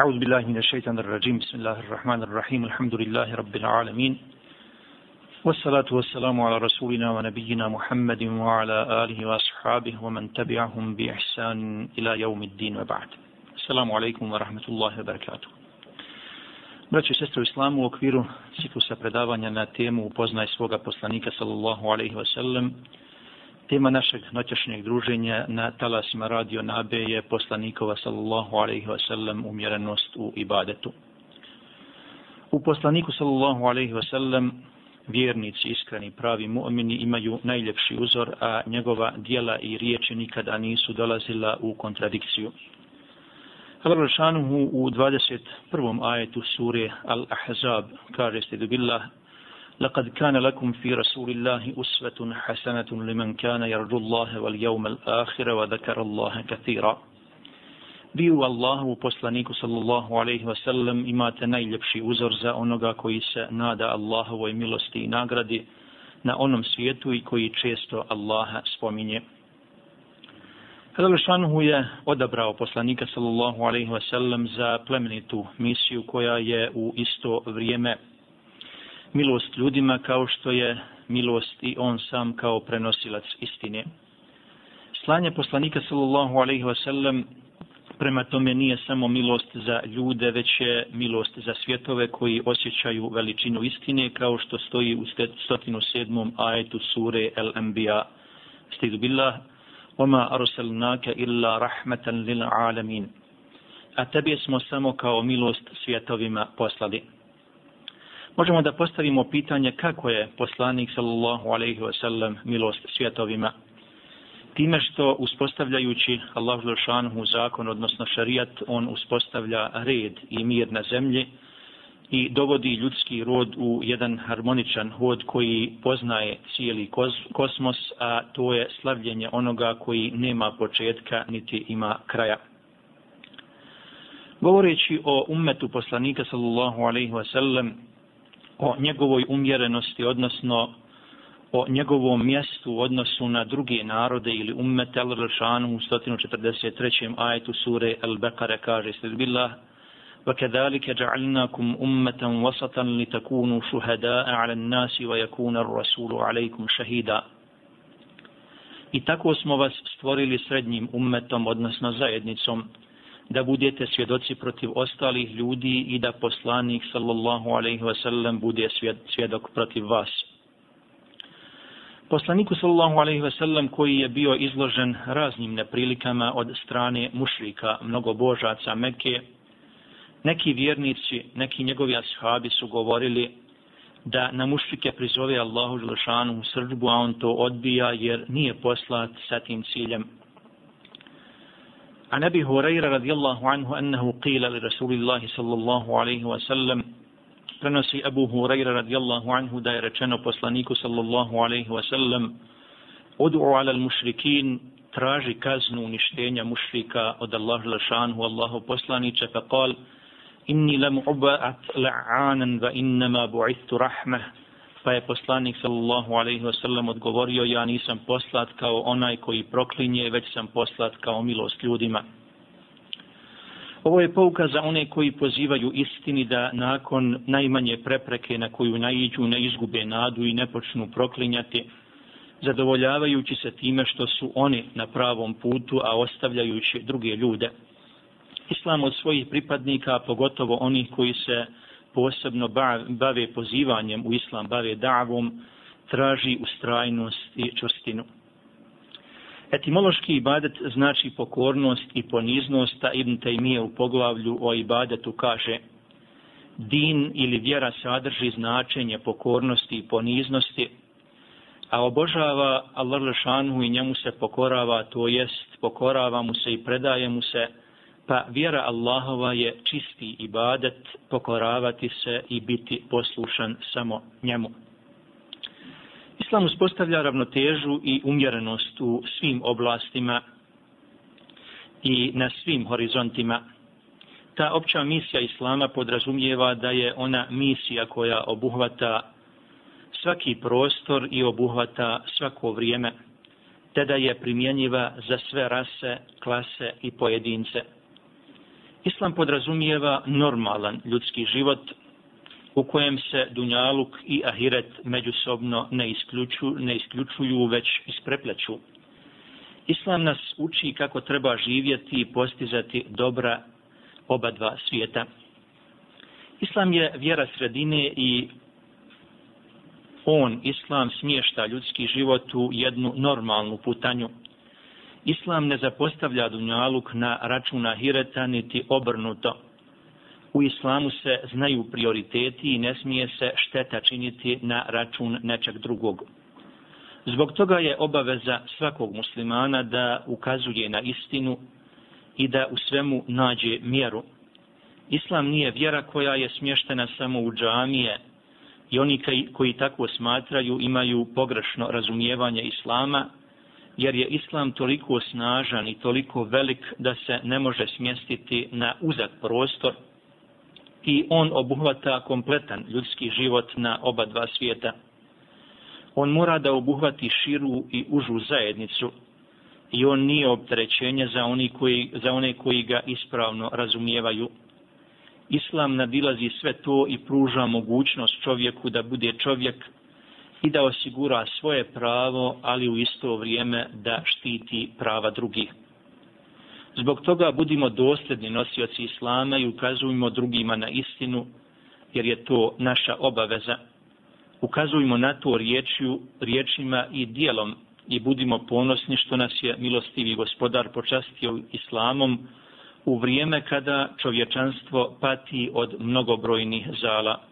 أعوذ بالله من الشيطان الرجيم بسم الله الرحمن الرحيم الحمد لله رب العالمين والصلاة والسلام على رسولنا ونبينا محمد وعلى آله وأصحابه ومن تبعهم بإحسان إلى يوم الدين وبعد السلام عليكم ورحمة الله وبركاته Braći i sestre u islamu u okviru ciklusa predavanja na temu upoznaj svoga poslanika sallallahu alaihi wa sallam tema našeg noćašnjeg druženja na talasima radio Nabe je poslanikova sallallahu alaihi wa sallam umjerenost u ibadetu. U poslaniku sallallahu alaihi wa sallam vjernici, iskreni, pravi mu'mini imaju najljepši uzor, a njegova dijela i riječi nikada nisu dolazila u kontradikciju. Allah Rašanuhu u 21. ajetu sure Al-Ahzab kaže se billah لقد كان لكم في رسول الله أسوة حسنة لمن كان يرجو الله واليوم الآخر وذكر الله كثيرا Vi u Allahu, poslaniku sallallahu alaihi wa sallam, imate najljepši uzor za onoga koji se nada Allahovoj milosti i nagradi na onom svijetu i koji često Allaha spominje. Šanuhu je odabrao poslanika sallallahu alaihi wa sallam za plemenitu misiju koja je u isto vrijeme milost ljudima kao što je milost i on sam kao prenosilac istine. Slanje poslanika sallallahu alaihi wa sallam prema tome nije samo milost za ljude, već je milost za svjetove koji osjećaju veličinu istine kao što stoji u 107. ajetu sure El-Anbiya. Stidu billah, وَمَا أَرُسَلْنَاكَ إِلَّا رَحْمَةً لِلْعَالَمِينَ A tebi smo samo kao milost svjetovima poslali možemo da postavimo pitanje kako je poslanik sallallahu alaihi wasallam milost svjetovima. Time što uspostavljajući Allah Žešanhu zakon, odnosno šarijat, on uspostavlja red i mir na zemlji i dovodi ljudski rod u jedan harmoničan hod koji poznaje cijeli kosmos, a to je slavljenje onoga koji nema početka niti ima kraja. Govoreći o ummetu poslanika sallallahu alaihi wasallam, o njegovoj umjerenosti, odnosno o njegovom mjestu u odnosu na druge narode ili ummete al-Ršanu u 143. ajetu sure Al-Bekare kaže se billah وَكَذَلِكَ جَعَلْنَاكُمْ أُمَّةً وَسَطًا لِتَكُونُوا شُهَدَاءَ عَلَى النَّاسِ وَيَكُونَ الرَّسُولُ عَلَيْكُمْ شَهِيدًا I tako smo vas stvorili srednjim ummetom, odnosno zajednicom, da budete svjedoci protiv ostalih ljudi i da poslanik sallallahu alaihi wa sallam bude svjedok protiv vas. Poslaniku sallallahu alaihi wa sallam koji je bio izložen raznim neprilikama od strane mušrika, mnogobožaca Mekke, neki vjernici, neki njegovi ashabi su govorili da na mušrike prizove Allahu Želešanu u srđbu, a on to odbija jer nije poslat sa tim ciljem عن أبي هريرة رضي الله عنه أنه قيل لرسول الله صلى الله عليه وسلم prenosi Abu Hurajra radijallahu anhu da je rečeno poslaniku sallallahu alaihi wasallam udu'u ala mušrikin traži kaznu uništenja mušrika od Allah lašanhu Allahu poslaniče pa kal inni lam uba'at la'anan va innama bu'ithu rahmah Pa je poslanik sallallahu alaihi wasallam odgovorio, ja nisam poslat kao onaj koji proklinje, već sam poslat kao milost ljudima. Ovo je pouka za one koji pozivaju istini da nakon najmanje prepreke na koju naiđu ne izgube nadu i ne počnu proklinjati, zadovoljavajući se time što su oni na pravom putu, a ostavljajući druge ljude. Islam od svojih pripadnika, pogotovo onih koji se posebno bave pozivanjem u islam, bave davom, traži ustrajnost i čvrstinu. Etimološki ibadet znači pokornost i poniznost, a Ibn Taymiye u poglavlju o ibadetu kaže din ili vjera sadrži značenje pokornosti i poniznosti, a obožava Allah Lešanu i njemu se pokorava, to jest pokorava mu se i predaje mu se, pa vjera Allahova je čisti ibadet, pokoravati se i biti poslušan samo njemu. Islam uspostavlja ravnotežu i umjerenost u svim oblastima i na svim horizontima. Ta opća misija Islama podrazumijeva da je ona misija koja obuhvata svaki prostor i obuhvata svako vrijeme, te da je primjenjiva za sve rase, klase i pojedince Islam podrazumijeva normalan ljudski život u kojem se dunjaluk i ahiret međusobno ne isključuju, ne isključuju već isprepleću. Islam nas uči kako treba živjeti i postizati dobra oba dva svijeta. Islam je vjera sredine i on, Islam, smješta ljudski život u jednu normalnu putanju. Islam ne zapostavlja dunjaluk na računa ahireta niti obrnuto. U islamu se znaju prioriteti i ne smije se šteta činiti na račun nečeg drugog. Zbog toga je obaveza svakog muslimana da ukazuje na istinu i da u svemu nađe mjeru. Islam nije vjera koja je smještena samo u džamije i oni koji tako smatraju imaju pogrešno razumijevanje Islama, jer je Islam toliko snažan i toliko velik da se ne može smjestiti na uzak prostor i on obuhvata kompletan ljudski život na oba dva svijeta. On mora da obuhvati širu i užu zajednicu i on nije opterećenje za, oni koji, za one koji ga ispravno razumijevaju. Islam nadilazi sve to i pruža mogućnost čovjeku da bude čovjek i da osigura svoje pravo, ali u isto vrijeme da štiti prava drugih. Zbog toga budimo dosljedni nosioci Islama i ukazujemo drugima na istinu, jer je to naša obaveza. Ukazujemo na to riječju, riječima i dijelom i budimo ponosni što nas je milostivi gospodar počastio Islamom u vrijeme kada čovječanstvo pati od mnogobrojnih zala.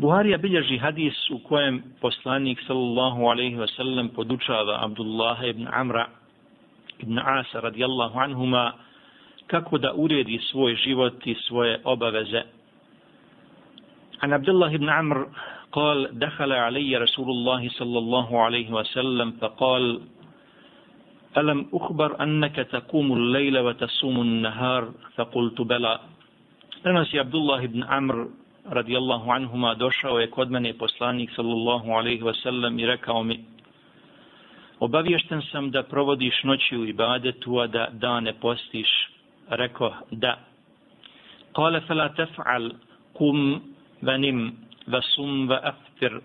Buharija bilježi hadis u kojem poslanik sallallahu alaihi wa sallam podučava Abdullah ibn Amra ibn Asa radijallahu anhuma kako da uredi svoj život i svoje obaveze. An Abdullah ibn Amr قال دخل علي رسول الله صلى الله عليه وسلم فقال ألم أخبر أنك تقوم الليل وتصوم النهار فقلت بلى Prenosi Abdullah ibn Amr radijallahu anhuma došao je kod mene poslanik sallallahu alaihi wasallam i rekao mi Obavješten sam da provodiš noći u ibadetu, a da dane postiš. Rekao da. Kale fela tef'al kum vanim vasum va aftir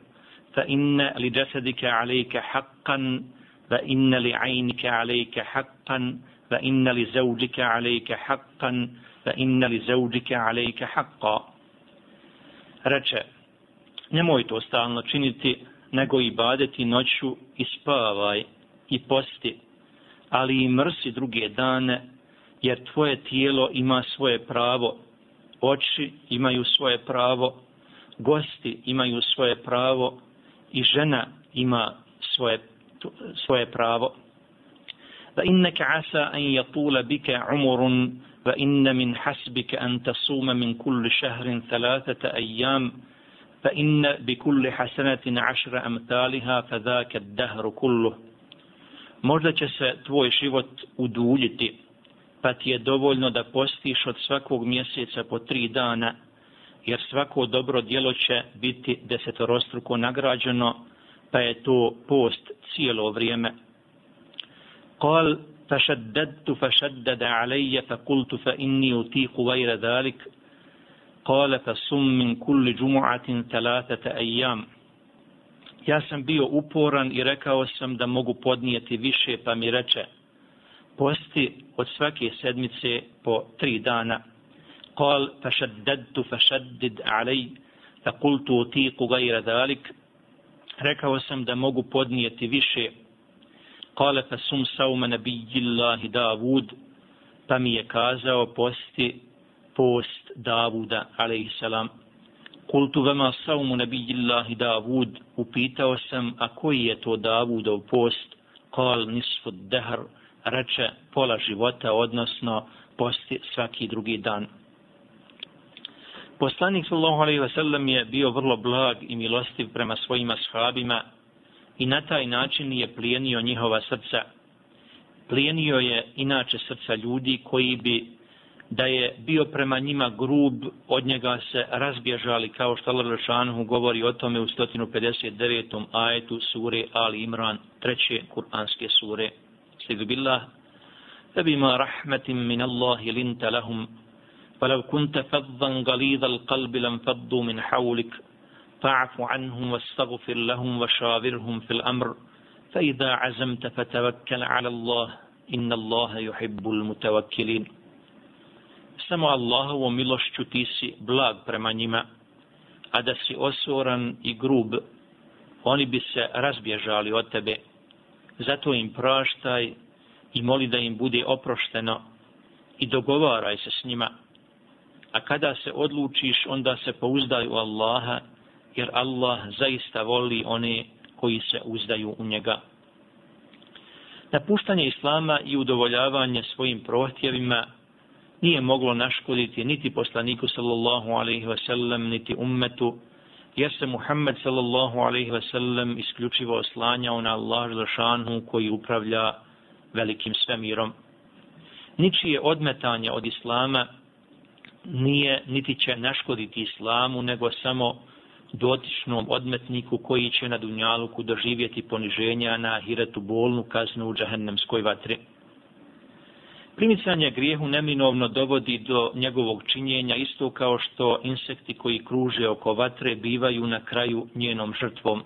fa inna li jasadika alejka haqqan fa inna li ajnika alejka haqqan fa inna li zawjika alejka haqqan fa inna li zawjika alejka haqqan reče nemoj to stalno činiti nego i badeti noću i spavaj i posti, ali i mrsi druge dane, jer tvoje tijelo ima svoje pravo, oči imaju svoje pravo, gosti imaju svoje pravo i žena ima svoje, svoje pravo. Da inneke asa an yatula bika umrun فإن من حسبك أن تصوم من كل شهر ثلاثة أيام فإن بكل حسنة عشر أمثالها فذاك الدهر كله Možda će se tvoj život uduljiti, pa ti je dovoljno da postiš od svakog mjeseca po tri dana, jer svako dobro djelo će biti desetorostruko nagrađeno, pa je to post cijelo vrijeme. Kol فشددت فشدد علي فقلت فإني أطيق غير ذلك قال فصم من كل جمعة ثلاثة أيام Ja sam bio uporan i rekao sam da mogu podnijeti više, pa mi reče, posti od svake sedmice po tri dana. Kal, fašaddadtu fašaddid alej, fa kultu utiku gajra dalik. Rekao sam da mogu podnijeti više. Kale, fa sum sauma nabijillahi Davud, pa mi je kazao posti post Davuda, alejsalam. Kultu vema saumu nabijillahi Davud, upitao sam, a koji je to Davudov post? Kal nisfu dehr, reče pola života, odnosno posti svaki drugi dan. Poslanik sallallahu alejhi ve sellem je bio vrlo blag i milostiv prema svojim ashabima i na taj način je plijenio njihova srca. Plijenio je inače srca ljudi koji bi da je bio prema njima grub, od njega se razbježali, kao što Allah Lešanhu govori o tome u 159. ajetu sure Ali Imran, treće kuranske sure. Slidu billah, فبما رحمة من الله لنت لهم ولو كنت فظا غليظ القلب لانفضوا من حولك فاعف عنهم واستغفر لهم وشاورهم في الأمر فإذا عزمت فتوكل على الله إن الله يحب المتوكلين Samo Allahovom milošću ti si blag prema njima, a da si osoran i grub, oni bi se razbježali od tebe. Zato im praštaj i moli da im bude oprošteno i dogovaraj se s njima. A kada se odlučiš, onda se pouzdaj u Allaha, jer Allah zaista voli one koji se uzdaju u njega. Napuštanje Islama i udovoljavanje svojim prohtjevima nije moglo naškoditi niti poslaniku sallallahu alaihi wasallam, niti ummetu, jer se Muhammed sallallahu alaihi wasallam isključivo oslanjao na Allah Želšanu koji upravlja velikim svemirom. Ničije odmetanje od Islama nije, niti će naškoditi Islamu, nego samo dotičnom odmetniku koji će na Dunjaluku doživjeti poniženja na ahiretu bolnu kaznu u džahennemskoj vatri. Primicanje grijehu neminovno dovodi do njegovog činjenja isto kao što insekti koji kruže oko vatre bivaju na kraju njenom žrtvom.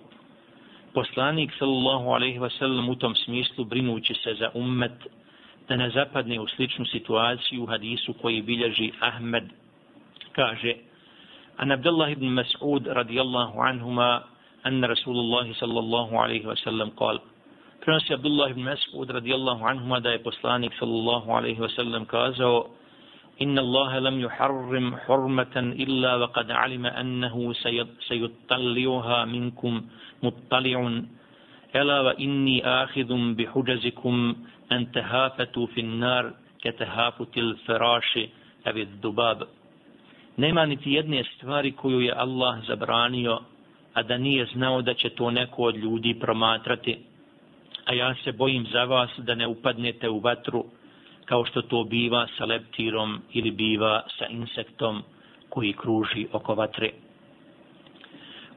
Poslanik sallallahu alejhi ve sellem u tom smislu brinući se za ummet da ne zapadne u sličnu situaciju u hadisu koji bilježi Ahmed kaže عن عبد الله بن مسعود رضي الله عنهما أن رسول الله صلى الله عليه وسلم قال prenosi Abdullah ibn Mas'ud radijallahu anhuma da je poslanik sallallahu alaihi wasallam kazao Inna Allaha lam yuharrim hurmatan illa wa qad alima annahu sayuttaliuha minkum muttali'un Ela wa inni ahidum bihuđazikum an tahafatu fin nar katahafutil feraši avid dubab Nema niti jedne stvari koju je Allah zabranio, a da nije znao da će to neko od ljudi promatrati a ja se bojim za vas da ne upadnete u vatru kao što to biva sa leptirom ili biva sa insektom koji kruži oko vatre.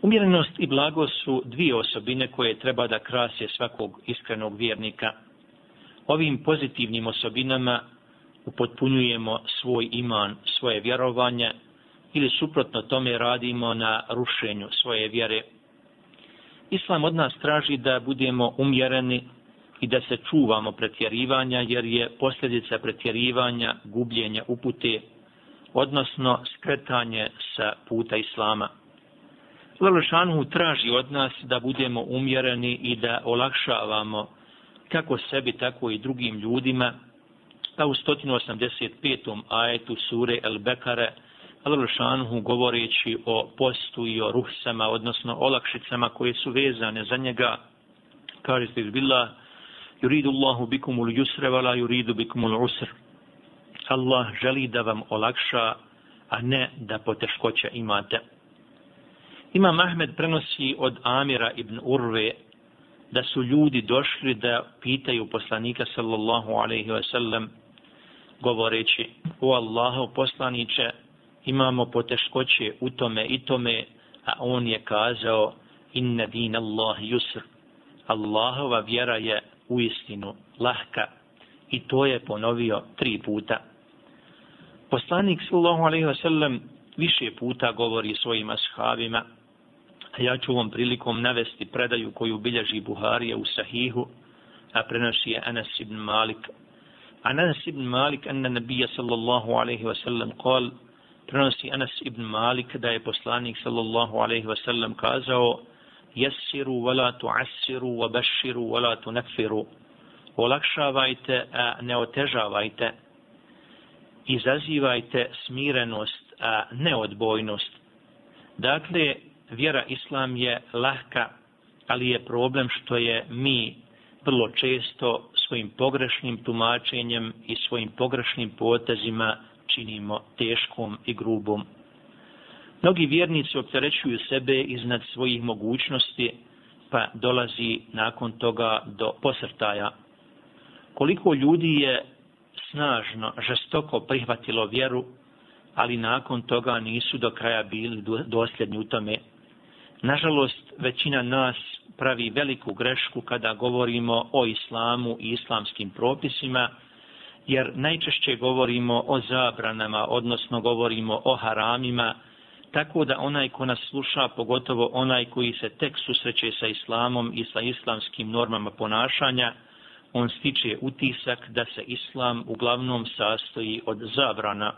Umjerenost i blago su dvije osobine koje treba da krase svakog iskrenog vjernika. Ovim pozitivnim osobinama upotpunjujemo svoj iman, svoje vjerovanje ili suprotno tome radimo na rušenju svoje vjere Islam od nas traži da budemo umjereni i da se čuvamo pretjerivanja, jer je posljedica pretjerivanja gubljenja upute, odnosno skretanje sa puta Islama. Lalošanhu traži od nas da budemo umjereni i da olakšavamo kako sebi, tako i drugim ljudima, pa u 185. ajetu sure El Bekare Allah Šanhu govoreći o postu i o ruhsama, odnosno olakšicama koje su vezane za njega, kaže se izbila, yuridu Allahu bikum ul yusra wala yuridu bikum ul usr. Allah želi da vam olakša, a ne da poteškoća imate. Imam Ahmed prenosi od Amira ibn Urve da su ljudi došli da pitaju poslanika sallallahu alaihi wa sallam govoreći o Allahu poslaniće imamo poteškoće u tome i tome, a on je kazao inna din Allah yusr. Allahova vjera je u istinu lahka i to je ponovio tri puta. Poslanik sallallahu alejhi ve sellem više puta govori svojim ashabima, a ja ću ovom prilikom navesti predaju koju bilježi Buharije u Sahihu, a prenosi je Anas ibn Malik. Anas ibn Malik, anna nabija sallallahu alejhi wa sallam kal, prenosi Anas ibn Malik da je poslanik sallallahu alaihi wa sallam kazao jesiru wala tuassiru wa bashiru wala tunaffiru olakšavajte a ne otežavajte. Izazivajte smirenost a ne odbojnost dakle vjera islam je lahka ali je problem što je mi vrlo često svojim pogrešnim tumačenjem i svojim pogrešnim potezima činimo teškom i grubom. Mnogi vjernici opterećuju sebe iznad svojih mogućnosti, pa dolazi nakon toga do posrtaja. Koliko ljudi je snažno, žestoko prihvatilo vjeru, ali nakon toga nisu do kraja bili dosljedni u tome. Nažalost, većina nas pravi veliku grešku kada govorimo o islamu i islamskim propisima, jer najčešće govorimo o zabranama, odnosno govorimo o haramima, tako da onaj ko nas sluša, pogotovo onaj koji se tek susreće sa islamom i sa islamskim normama ponašanja, on stiče utisak da se islam uglavnom sastoji od zabrana.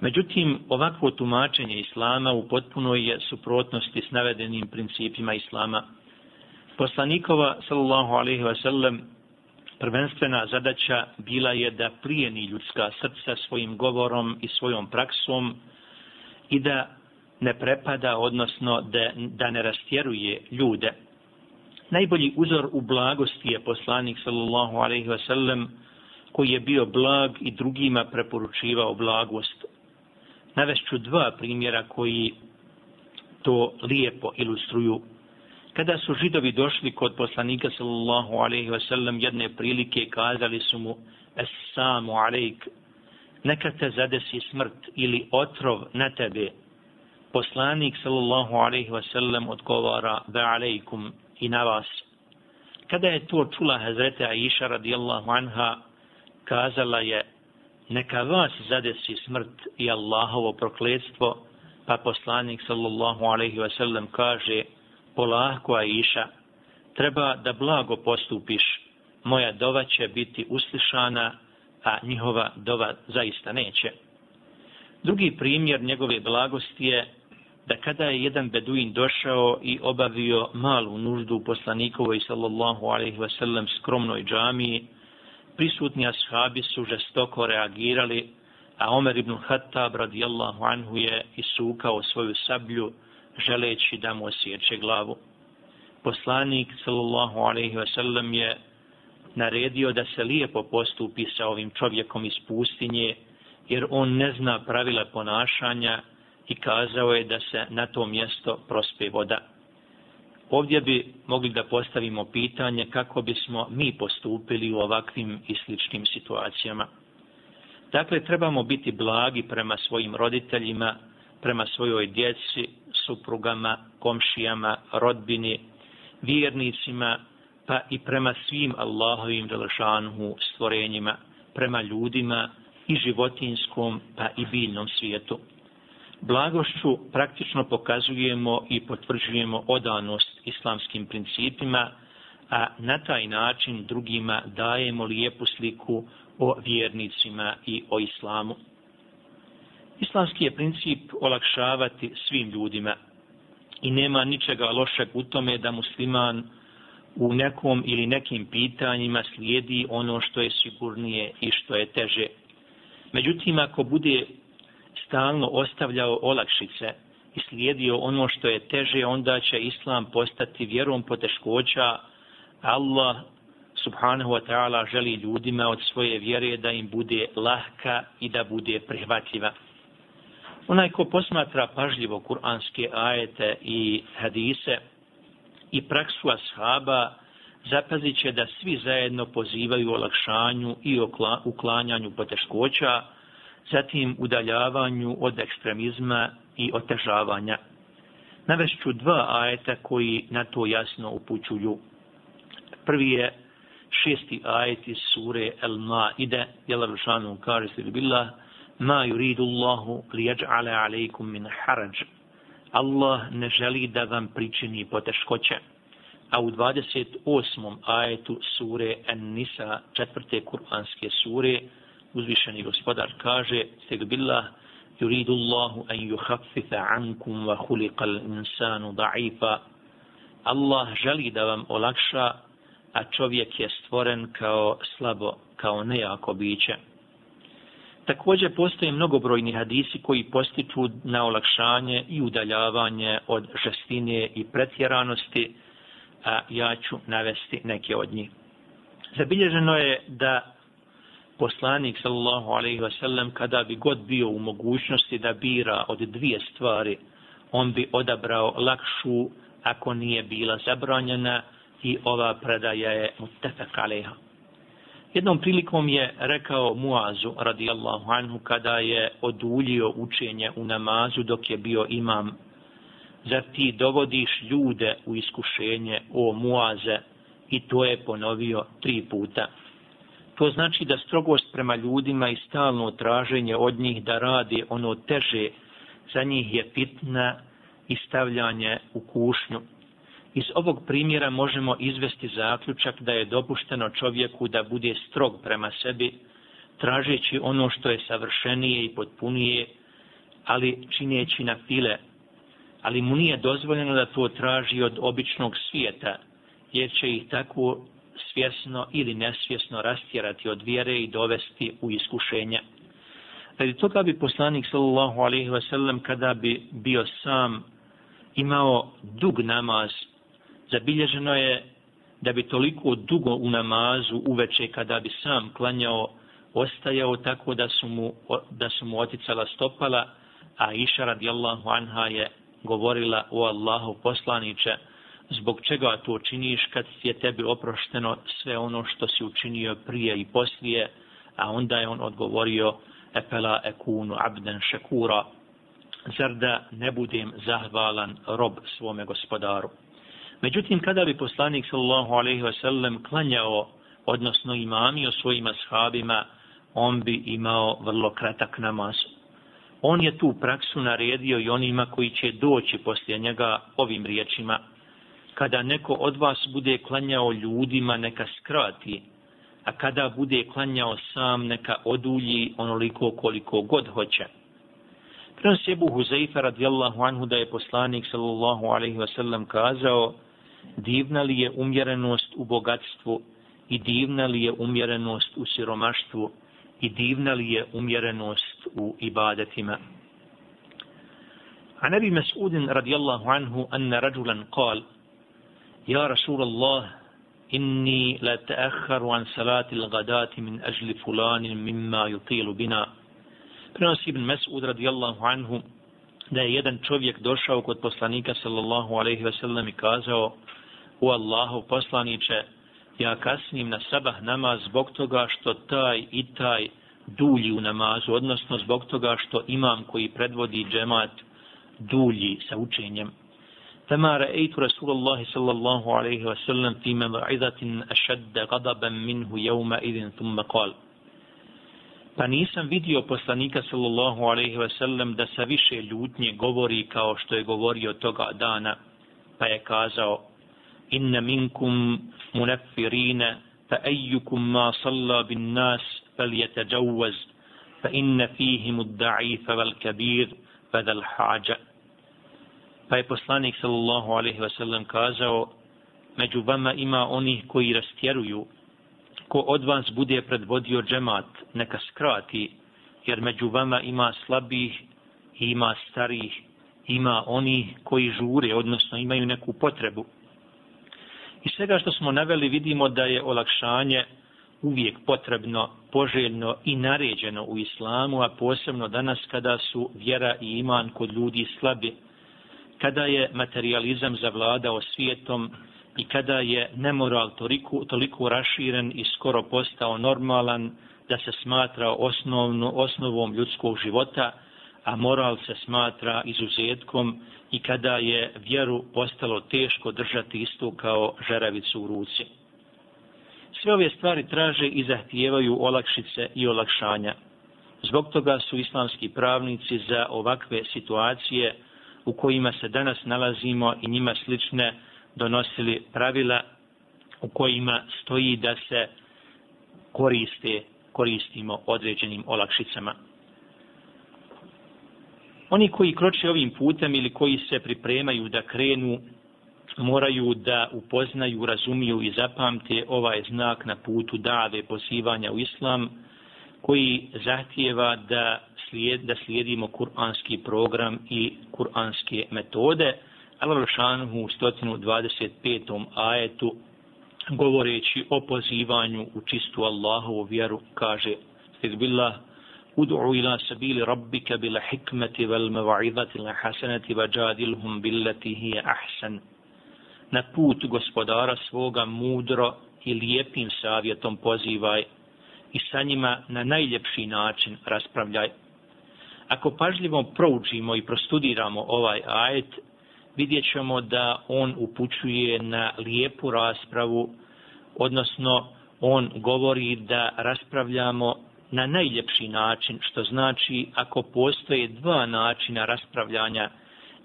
Međutim, ovakvo tumačenje islama u potpunoj je suprotnosti s navedenim principima islama. Poslanikova, sallallahu alaihi wa sallam, prvenstvena zadaća bila je da plijeni ljudska srca svojim govorom i svojom praksom i da ne prepada, odnosno da, da ne rastjeruje ljude. Najbolji uzor u blagosti je poslanik sallallahu alaihi wasallam koji je bio blag i drugima preporučivao blagost. Navešću dva primjera koji to lijepo ilustruju. Kada su židovi došli kod poslanika sallallahu alaihi wasallam jedne prilike kazali su mu Assalamu alaik, neka te zadesi smrt ili otrov na tebe. Poslanik sallallahu alaihi wasallam odgovara ve alaikum i na vas. Kada je to čula Hazreti Aisha radijallahu anha, kazala je, neka vas zadesi smrt i Allahovo prokledstvo, pa poslanik sallallahu alaihi wasallam kaže, polahko Aisha, treba da blago postupiš, moja dova će biti uslišana, a njihova dova zaista neće. Drugi primjer njegove blagosti je da kada je jedan beduin došao i obavio malu nuždu u poslanikovoj sallallahu alaihi wasallam skromnoj džamiji, prisutni ashabi su žestoko reagirali, a Omer ibn Khattab radijallahu anhu je isukao svoju sablju želeći da mu osjeće glavu. Poslanik sallallahu alaihi wasallam je naredio da se lijepo postupi sa ovim čovjekom iz pustinje, jer on ne zna pravila ponašanja i kazao je da se na to mjesto prospe voda. Ovdje bi mogli da postavimo pitanje kako bismo mi postupili u ovakvim i sličnim situacijama. Dakle, trebamo biti blagi prema svojim roditeljima, prema svojoj djeci, suprugama, komšijama, rodbini, vjernicima, pa i prema svim Allahovim delešanhu stvorenjima, prema ljudima i životinskom pa i biljnom svijetu. Blagošću praktično pokazujemo i potvrđujemo odanost islamskim principima, a na taj način drugima dajemo lijepu sliku o vjernicima i o islamu. Islamski je princip olakšavati svim ljudima i nema ničega lošeg u tome da musliman u nekom ili nekim pitanjima slijedi ono što je sigurnije i što je teže. Međutim, ako bude stalno ostavljao olakšice i slijedio ono što je teže, onda će Islam postati vjerom poteškoća. Allah subhanahu wa ta'ala želi ljudima od svoje vjere da im bude lahka i da bude prihvatljiva. Onaj ko posmatra pažljivo kuranske ajete i hadise i praksu ashaba, zapazit će da svi zajedno pozivaju olakšanju i uklanjanju poteškoća, zatim udaljavanju od ekstremizma i otežavanja. Navešću dva ajeta koji na to jasno upućuju. Prvi je šesti ajet iz sure El Maide, jel Aršanu kaže se billah, ma yuridu Allahu li yaj'ala alaykum min haraj. Allah ne želi da vam pričini poteškoće. A u 28. ajetu sure An-Nisa, četvrte kuranske sure, uzvišeni gospodar kaže, Stegbillah yuridu Allahu an yukhaffifa ankum wa khuliqa al-insanu da'ifa. Allah želi da vam olakša, a čovjek je stvoren kao slabo, kao nejako biće. Također postoje mnogobrojni hadisi koji postiču na olakšanje i udaljavanje od žestine i pretjeranosti, a ja ću navesti neke od njih. Zabilježeno je da poslanik sallallahu alaihi wa sallam kada bi god bio u mogućnosti da bira od dvije stvari, on bi odabrao lakšu ako nije bila zabranjena i ova predaja je mutefek alaiha. Jednom prilikom je rekao Muazu radijallahu anhu kada je oduljio učenje u namazu dok je bio imam zar ti dovodiš ljude u iskušenje o Muaze i to je ponovio tri puta To znači da strogost prema ljudima i stalno traženje od njih da radi ono teže, za njih je fitna i stavljanje u kušnju. Iz ovog primjera možemo izvesti zaključak da je dopušteno čovjeku da bude strog prema sebi, tražeći ono što je savršenije i potpunije, ali čineći na file, ali mu nije dozvoljeno da to traži od običnog svijeta, jer će ih tako svjesno ili nesvjesno rastjerati od vjere i dovesti u iskušenja. Radi toga bi poslanik sallallahu alaihi wa sallam kada bi bio sam imao dug namaz, zabilježeno je da bi toliko dugo u namazu uveče kada bi sam klanjao ostajao tako da su mu, da su mu oticala stopala, a iša radijallahu anha je govorila o Allahu poslaniče, zbog čega to činiš kad je tebi oprošteno sve ono što si učinio prije i poslije, a onda je on odgovorio, epela ekunu abden šekura, zar da ne budem zahvalan rob svome gospodaru. Međutim, kada bi poslanik sallallahu alaihi ve sellem klanjao, odnosno imamio svojim sahabima, on bi imao vrlo kratak namaz. On je tu praksu naredio i onima koji će doći poslije njega ovim riječima Kada neko od vas bude klanjao ljudima, neka skrati, a kada bude klanjao sam, neka odulji onoliko koliko god hoće. Prenos je Buhu Zaifa radijallahu anhu da je poslanik sallallahu alaihi wasallam kazao divna li je umjerenost u bogatstvu i divna li je umjerenost u siromaštvu i divna li je umjerenost u ibadetima. عن ابي مسعود رضي الله عنه ان رجلا قال يا رسول الله اني لا تاخر عن صلاه الغداه من اجل فلان مما يطيل بنا prenosi ibn Mas'ud radijallahu anhu da je jedan čovjek došao kod poslanika sallallahu alaihi ve sellem i kazao u Allahu poslaniće ja kasnim na sabah namaz zbog toga što taj i taj dulji u namazu, odnosno zbog toga što imam koji predvodi džemat dulji sa učenjem. فما رأيت رسول الله صلى الله عليه وسلم في موعظة أشد غضبا منه يومئذ ثم قال Pa nisam vidio poslanika sallallahu alaihi wasallam da sa više ljutnje govori kao što je govorio toga dana, pa je kazao Inna minkum munafirina, fa ejukum ma salla bin nas, fel jetađavaz, fa inna fihim uddaifa val kabir, fa dal hađa. Pa je poslanik sallallahu alaihi ve sellem kazao, među vama ima onih koji rastjeruju, ko od vas bude predvodio džemat, neka skrati, jer među vama ima slabih, ima starih, ima oni koji žure, odnosno imaju neku potrebu. I svega što smo naveli vidimo da je olakšanje uvijek potrebno, poželjno i naređeno u islamu, a posebno danas kada su vjera i iman kod ljudi slabi, kada je materializam zavladao svijetom i kada je nemoral toliko, toliko raširen i skoro postao normalan da se smatra osnovno, osnovom ljudskog života, a moral se smatra izuzetkom i kada je vjeru postalo teško držati istu kao žeravicu u ruci. Sve ove stvari traže i zahtijevaju olakšice i olakšanja. Zbog toga su islamski pravnici za ovakve situacije u kojima se danas nalazimo i njima slične donosili pravila u kojima stoji da se koriste, koristimo određenim olakšicama. Oni koji kroče ovim putem ili koji se pripremaju da krenu moraju da upoznaju, razumiju i zapamte ovaj znak na putu dave pozivanja u islam koji zahtijeva da, slijed, da slijedimo kuranski program i kuranske metode. Al-Rašanhu u 125. ajetu govoreći o pozivanju u čistu Allahovu vjeru kaže Fidbillah Udu'u ila sabili rabbika bil hikmeti vel meva'idati la hasanati vajadilhum billati hiya ahsan na put gospodara svoga mudro i lijepim savjetom pozivaj i sa njima na najljepši način raspravljaj. Ako pažljivo proučimo i prostudiramo ovaj ajet, vidjet ćemo da on upućuje na lijepu raspravu, odnosno on govori da raspravljamo na najljepši način, što znači ako postoje dva načina raspravljanja,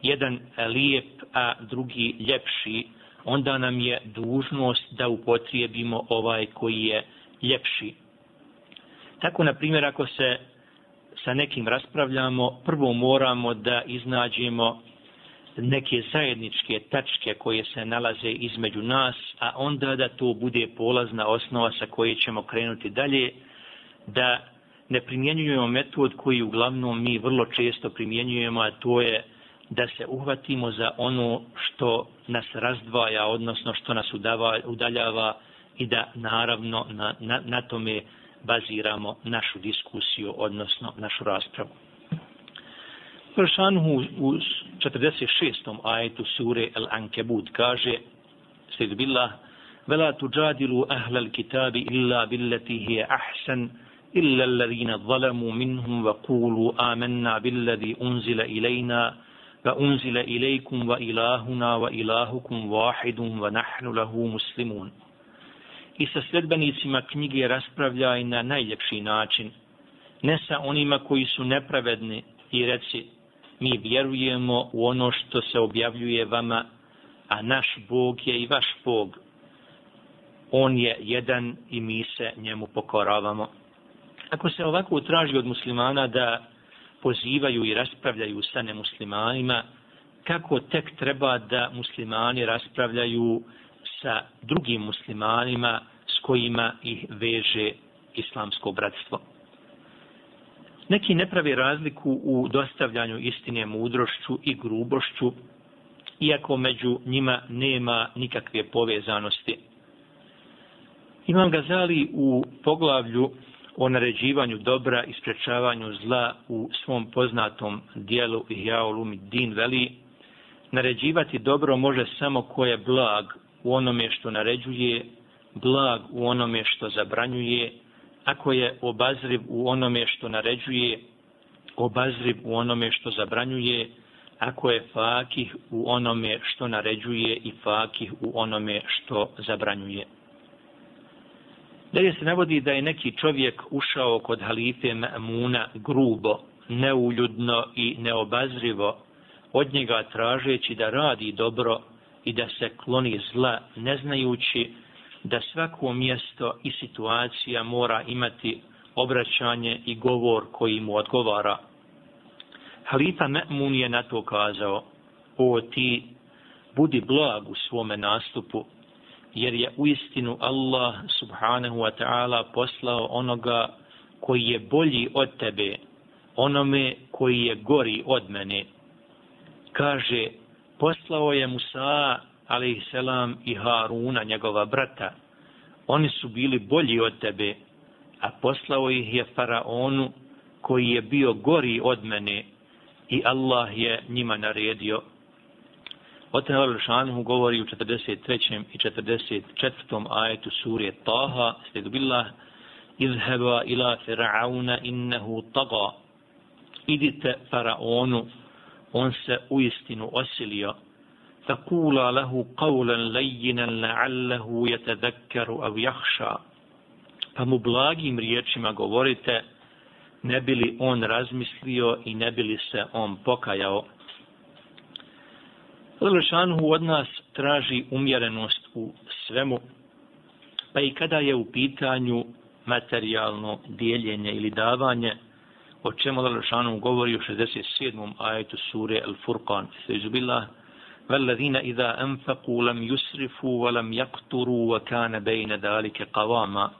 jedan lijep, a drugi ljepši, onda nam je dužnost da upotrijebimo ovaj koji je ljepši. Tako, na primjer, ako se sa nekim raspravljamo, prvo moramo da iznađemo neke zajedničke tačke koje se nalaze između nas, a onda da to bude polazna osnova sa koje ćemo krenuti dalje, da ne primjenjujemo metod koji uglavnom mi vrlo često primjenjujemo, a to je da se uhvatimo za ono što nas razdvaja, odnosno što nas udava, udaljava i da naravno na, na, na tome baziramo našu diskusiju, odnosno našu raspravu. Pršanuhu u 46. ajetu sure Al-Ankebut kaže Sejdu billah Vela tuđadilu ahlal kitabi illa billati hije ahsan illa alladhina zalamu minhum wa qulu amanna billadi unzila ilajna wa unzila ilaykum wa ilahuna wa ilahukum wahidun wa nahnu lahu muslimun. I sa sledbenicima knjige raspravljaj na najljepši način, ne sa onima koji su nepravedni i reci, mi vjerujemo u ono što se objavljuje vama, a naš Bog je i vaš Bog. On je jedan i mi se njemu pokoravamo. Ako se ovako utraži od muslimana da pozivaju i raspravljaju sa nemuslimanima, kako tek treba da muslimani raspravljaju sa drugim muslimanima s kojima ih veže islamsko bratstvo. Neki ne pravi razliku u dostavljanju istine mudrošću i grubošću, iako među njima nema nikakve povezanosti. Imam Gazali u poglavlju o naređivanju dobra i sprečavanju zla u svom poznatom dijelu Ihjaulumi Din veli, naređivati dobro može samo ko je blag u onome što naređuje, blag u onome što zabranjuje, ako je obazriv u onome što naređuje, obazriv u onome što zabranjuje, ako je fakih u onome što naređuje i fakih u onome što zabranjuje. Dalje se navodi da je neki čovjek ušao kod halife Muna grubo, neuljudno i neobazrivo, od njega tražeći da radi dobro i da se kloni zla, ne znajući da svako mjesto i situacija mora imati obraćanje i govor koji mu odgovara. Halifa Me'mun je na to kazao, o ti, budi blag u svome nastupu, jer je u istinu Allah subhanahu wa ta'ala poslao onoga koji je bolji od tebe, onome koji je gori od mene. Kaže, poslao je Musa alaihisselam i Haruna, njegova brata. Oni su bili bolji od tebe, a poslao ih je Faraonu koji je bio gori od mene i Allah je njima naredio. Oten Al-Šanhu govori u 43. i 44. ajetu surje Taha, sljedu billah, izheba ila Fir'auna innehu taga. Idite Faraonu, on se u istinu osilio. Fakula lahu qawlan lajjinan la'allahu yatadakkaru av jahša. Pa mu blagim riječima govorite, ne bili on razmislio i ne bili se on pokajao. Lelešanhu od nas traži umjerenost u svemu, pa i kada je u pitanju materijalno dijeljenje ili davanje, o čemu Lešanhu govori u 67. ajetu sure Al-Furqan. Sejubillah, والذين إذا أنفقوا لم يسرفوا ولم يقتروا وكان بين ذلك قواما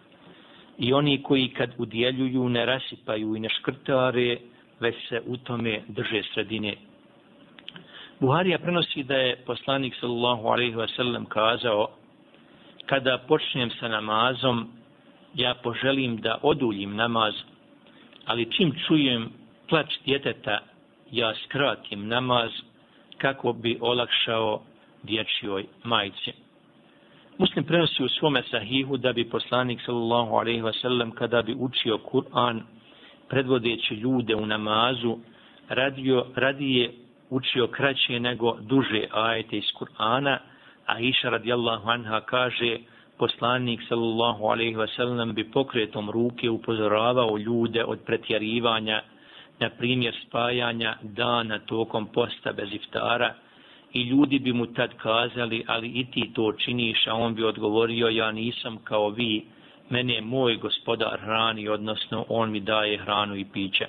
i oni koji kad udjeljuju ne rasipaju i ne škrtare, već se u tome drže sredine. Buharija prenosi da je poslanik sallallahu alaihi wa sallam kazao kada počnem sa namazom, ja poželim da oduljim namaz, ali čim čujem plač djeteta, ja skratim namaz, kako bi olakšao dječjoj majci. Muslim prenosi u svome sahihu da bi poslanik sallallahu alaihi wasallam kada bi učio Kur'an predvodeći ljude u namazu radio, radije učio kraće nego duže ajete iz Kur'ana a Iša radijallahu anha kaže poslanik sallallahu alaihi ve sellem bi pokretom ruke upozoravao ljude od pretjerivanja, na primjer spajanja dana tokom posta bez iftara i ljudi bi mu tad kazali, ali i ti to činiš, a on bi odgovorio, ja nisam kao vi, mene je moj gospodar hrani, odnosno on mi daje hranu i piće.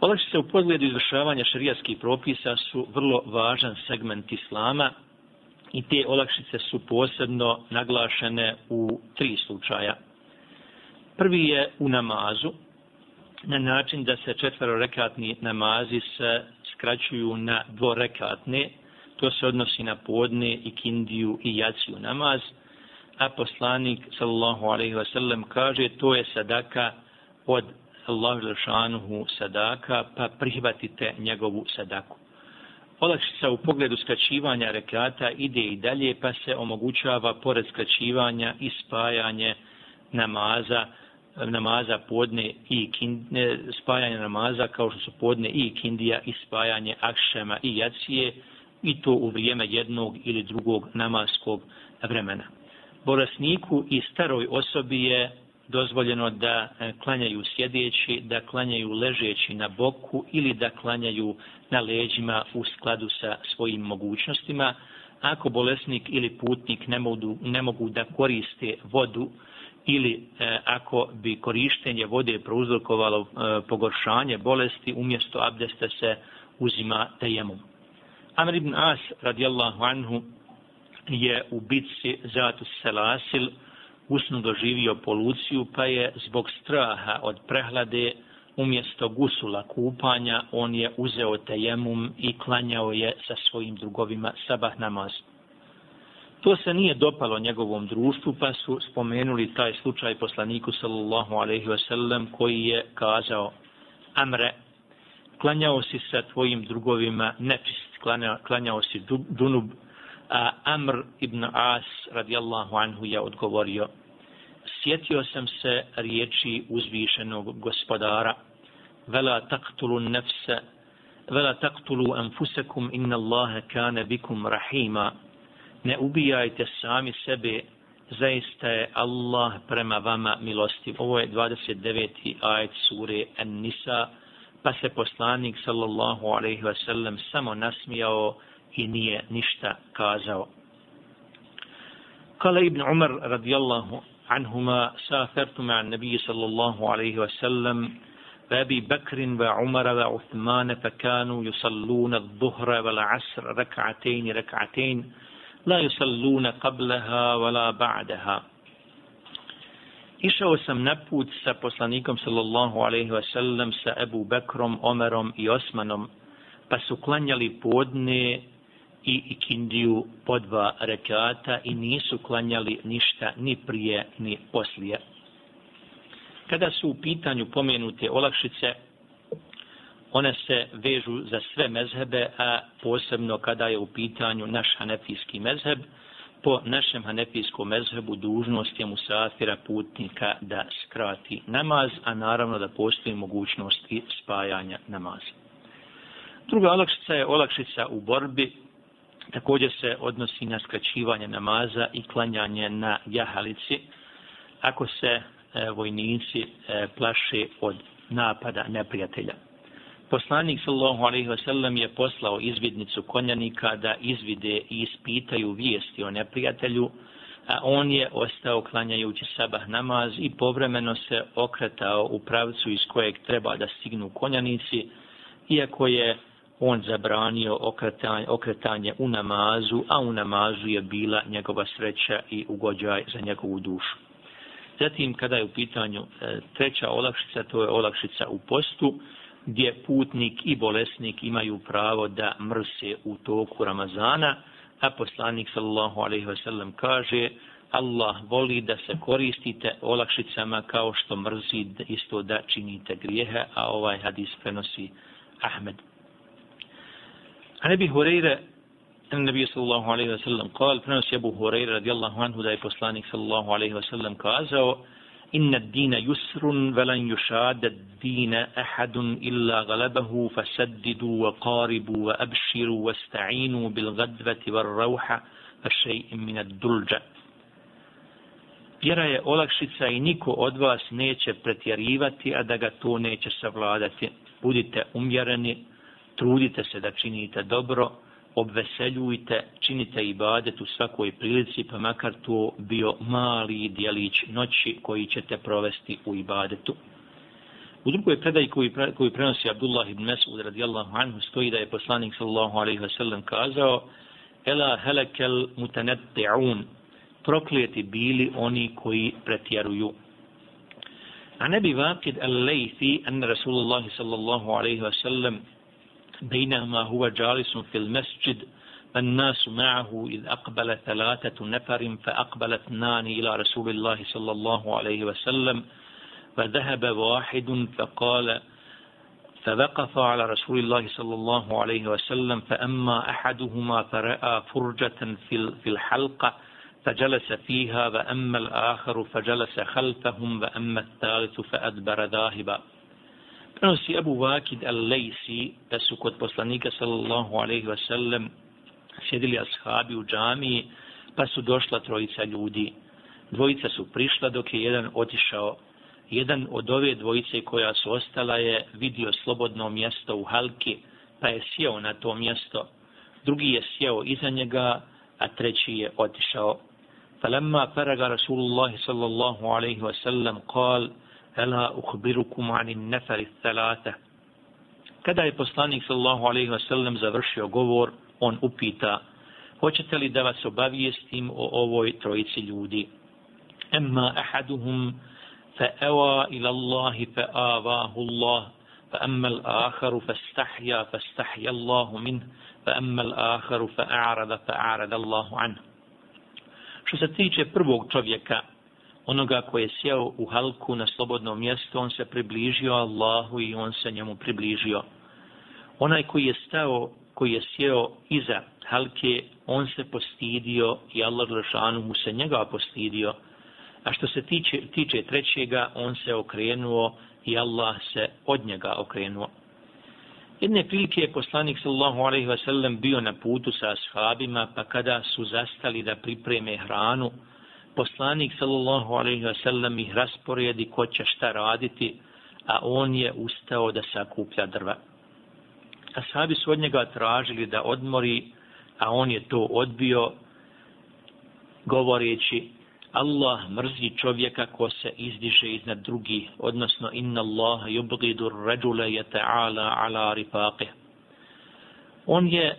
Olakšice u pogledu izvršavanja šarijatskih propisa su vrlo važan segment islama i te olakšice su posebno naglašene u tri slučaja. Prvi je u namazu, na način da se četverorekatni namazi se skraćuju na dvorekatne, to se odnosi na podne i kindiju i jaciju namaz, a poslanik sallallahu alaihi wasallam kaže to je sadaka od Allah Žešanuhu sadaka, pa prihvatite njegovu sadaku. Olakšica u pogledu skraćivanja rekata ide i dalje, pa se omogućava pored skraćivanja i spajanje namaza, namaza podne i kindne, spajanje namaza kao što su podne i kindija i spajanje akšema i jacije i to u vrijeme jednog ili drugog namaskog vremena. Bolesniku i staroj osobi je dozvoljeno da e, klanjaju sjedeći, da klanjaju ležeći na boku ili da klanjaju na leđima u skladu sa svojim mogućnostima. Ako bolesnik ili putnik ne mogu, ne mogu da koriste vodu ili e, ako bi korištenje vode prouzrokovalo e, pogoršanje bolesti, umjesto abdesta se uzima tejemom. Amr ibn As radijallahu anhu je u bitci Zatus Selasil usnu doživio poluciju, pa je zbog straha od prehlade umjesto gusula kupanja, on je uzeo tejemum i klanjao je sa svojim drugovima sabah namaz. To se nije dopalo njegovom društvu, pa su spomenuli taj slučaj poslaniku sallallahu alaihi ve sellem koji je kazao Amre, klanjao si sa tvojim drugovima nečist, klanjao, klanjao si dunub, a Amr ibn As radijallahu anhu je odgovorio sjetio sam se riječi uzvišenog gospodara vela taqtulu nefse vela taqtulu anfusakum inna Allahe kane bikum rahima ne ubijajte sami sebe zaista je Allah prema vama milostiv ovo je 29. ajet sure An-Nisa pa se poslanik sallallahu alaihi wasallam samo nasmijao i nije ništa kazao. Kala ibn Umar radijallahu anhuma safertu ma nabi sallallahu alaihi wa sallam وابي بكر وعمر وعثمان فكانوا يصلون الظهر والعصر ركعتين ركعتين لا يصلون قبلها ولا بعدها Išao sam na put sa poslanikom sallallahu alaihi wa sallam sa Ebu Bekrom, Omerom i Osmanom, pa su klanjali podne i ikindiju po dva rekata i nisu klanjali ništa ni prije ni poslije. Kada su u pitanju pomenute olakšice, one se vežu za sve mezhebe, a posebno kada je u pitanju naš hanefijski mezheb, po našem hanefijskom mezhebu dužnost je musafira putnika da skrati namaz, a naravno da postoji mogućnost i spajanja namaza. Druga olakšica je olakšica u borbi također se odnosi na skraćivanje namaza i klanjanje na jahalici ako se e, vojnici e, plaše od napada neprijatelja. Poslanik sallallahu alejhi ve sellem je poslao izvidnicu konjanika da izvide i ispitaju vijesti o neprijatelju, a on je ostao klanjajući sabah namaz i povremeno se okretao u pravcu iz kojeg treba da stignu konjanici, iako je on zabranio okretanje, okretanje u namazu, a u namazu je bila njegova sreća i ugođaj za njegovu dušu. Zatim, kada je u pitanju e, treća olakšica, to je olakšica u postu, gdje putnik i bolesnik imaju pravo da mrse u toku Ramazana, a poslanik sallallahu alaihi ve sellem kaže Allah voli da se koristite olakšicama kao što mrzi isto da činite grijehe, a ovaj hadis prenosi Ahmed. عن ابي هريره ان النبي صلى الله عليه وسلم قال فنس ابو هريره رضي الله عنه دا poslanik صلى الله عليه وسلم kazao ان الدين يسر ولن يشاد الدين احد الا غلبه فسددوا وقاربوا وابشروا واستعينوا بالغدوه والروحه še'in min ad-dulja. Vjera je olakšica i niko od vas neće pretjerivati, a da ga to neće savladati. Budite umjereni, trudite se da činite dobro, obveseljujte, činite ibadet u svakoj prilici, pa makar to bio mali dijelić noći koji ćete provesti u ibadetu. U drugoj predaji koji, koji prenosi Abdullah ibn Mesud radijallahu anhu stoji da je poslanik sallallahu alaihi wa sallam kazao Ela helekel mutanetti'un proklijeti bili oni koji pretjeruju. A ne bi vakid al-lejthi an Rasulullah sallallahu alaihi wa sallam بينما هو جالس في المسجد الناس معه إذ أقبل ثلاثة نفر فأقبل اثنان إلى رسول الله صلى الله عليه وسلم فذهب واحد فقال فوقف على رسول الله صلى الله عليه وسلم فأما أحدهما فرأى فرجة في الحلقة فجلس فيها وأما الآخر فجلس خلفهم وأما الثالث فأدبر ذاهبا. Prenosi Abu Vakid al-Lejsi da su kod poslanika sallallahu alaihi wa sallam sjedili ashabi u džamiji pa su došla trojica ljudi. Dvojica su prišla dok je jedan otišao. Jedan od ove dvojice koja su ostala je vidio slobodno mjesto u halki pa je sjeo na to mjesto. Drugi je sjeo iza njega, a treći je otišao. فلما فرغ رسول الله صلى الله عليه وسلم قال Ela uhbirukum anin nefari thalata. Kada je poslanik sallallahu alaihi wa sallam završio govor, on upita, hoćete li da vas obavijestim o ovoj trojici ljudi? Emma ahaduhum fa ewa ila Allahi fa avahu Allah, fa emma al-akharu fa stahja fa stahja Allahu min, fa emma al-akharu fa a'rada fa a'rada Allahu anhu. Što se tiče prvog čovjeka, onoga koji je sjeo u halku na slobodno mjesto, on se približio Allahu i on se njemu približio. Onaj koji je stao, koji je sjeo iza halke, on se postidio i Allah Žešanu mu se njega postidio. A što se tiče, tiče trećega, on se okrenuo i Allah se od njega okrenuo. Jedne prilike je poslanik sallallahu alaihi wa sallam bio na putu sa ashabima, pa kada su zastali da pripreme hranu, poslanik sallallahu alaihi ve sellem ih rasporedi ko će šta raditi, a on je ustao da sakuplja drva. Ashabi su od njega tražili da odmori, a on je to odbio, govoreći, Allah mrzi čovjeka ko se izdiže iznad drugih, odnosno inna Allah yubghidu ar-rajula yata'ala ala rifaqih. On je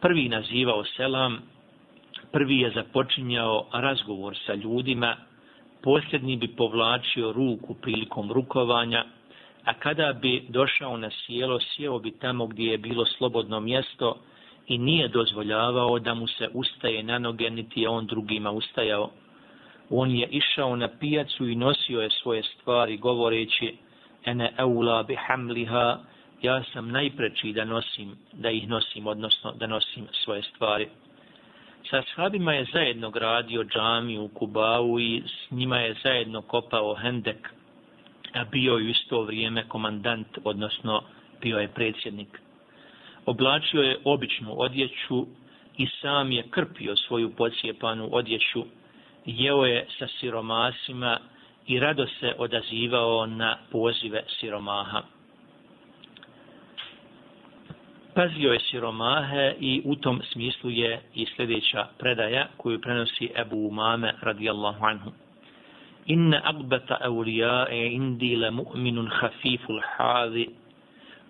prvi nazivao selam prvi je započinjao razgovor sa ljudima, posljednji bi povlačio ruku prilikom rukovanja, a kada bi došao na sjelo, sjeo bi tamo gdje je bilo slobodno mjesto i nije dozvoljavao da mu se ustaje na noge, niti je on drugima ustajao. On je išao na pijacu i nosio je svoje stvari govoreći ene eula bi hamliha, ja sam najpreći da nosim, da ih nosim, odnosno da nosim svoje stvari sa shabima je zajedno gradio džamiju u Kubau i s njima je zajedno kopao Hendek, a bio je u isto vrijeme komandant, odnosno bio je predsjednik. Oblačio je običnu odjeću i sam je krpio svoju pocijepanu odjeću, jeo je sa siromasima i rado se odazivao na pozive siromaha pazio je siromahe i u tom smislu je i sljedeća predaja koju prenosi Ebu Umame radijallahu anhu. Inna agbata awlijae indi la mu'minun khafiful hazi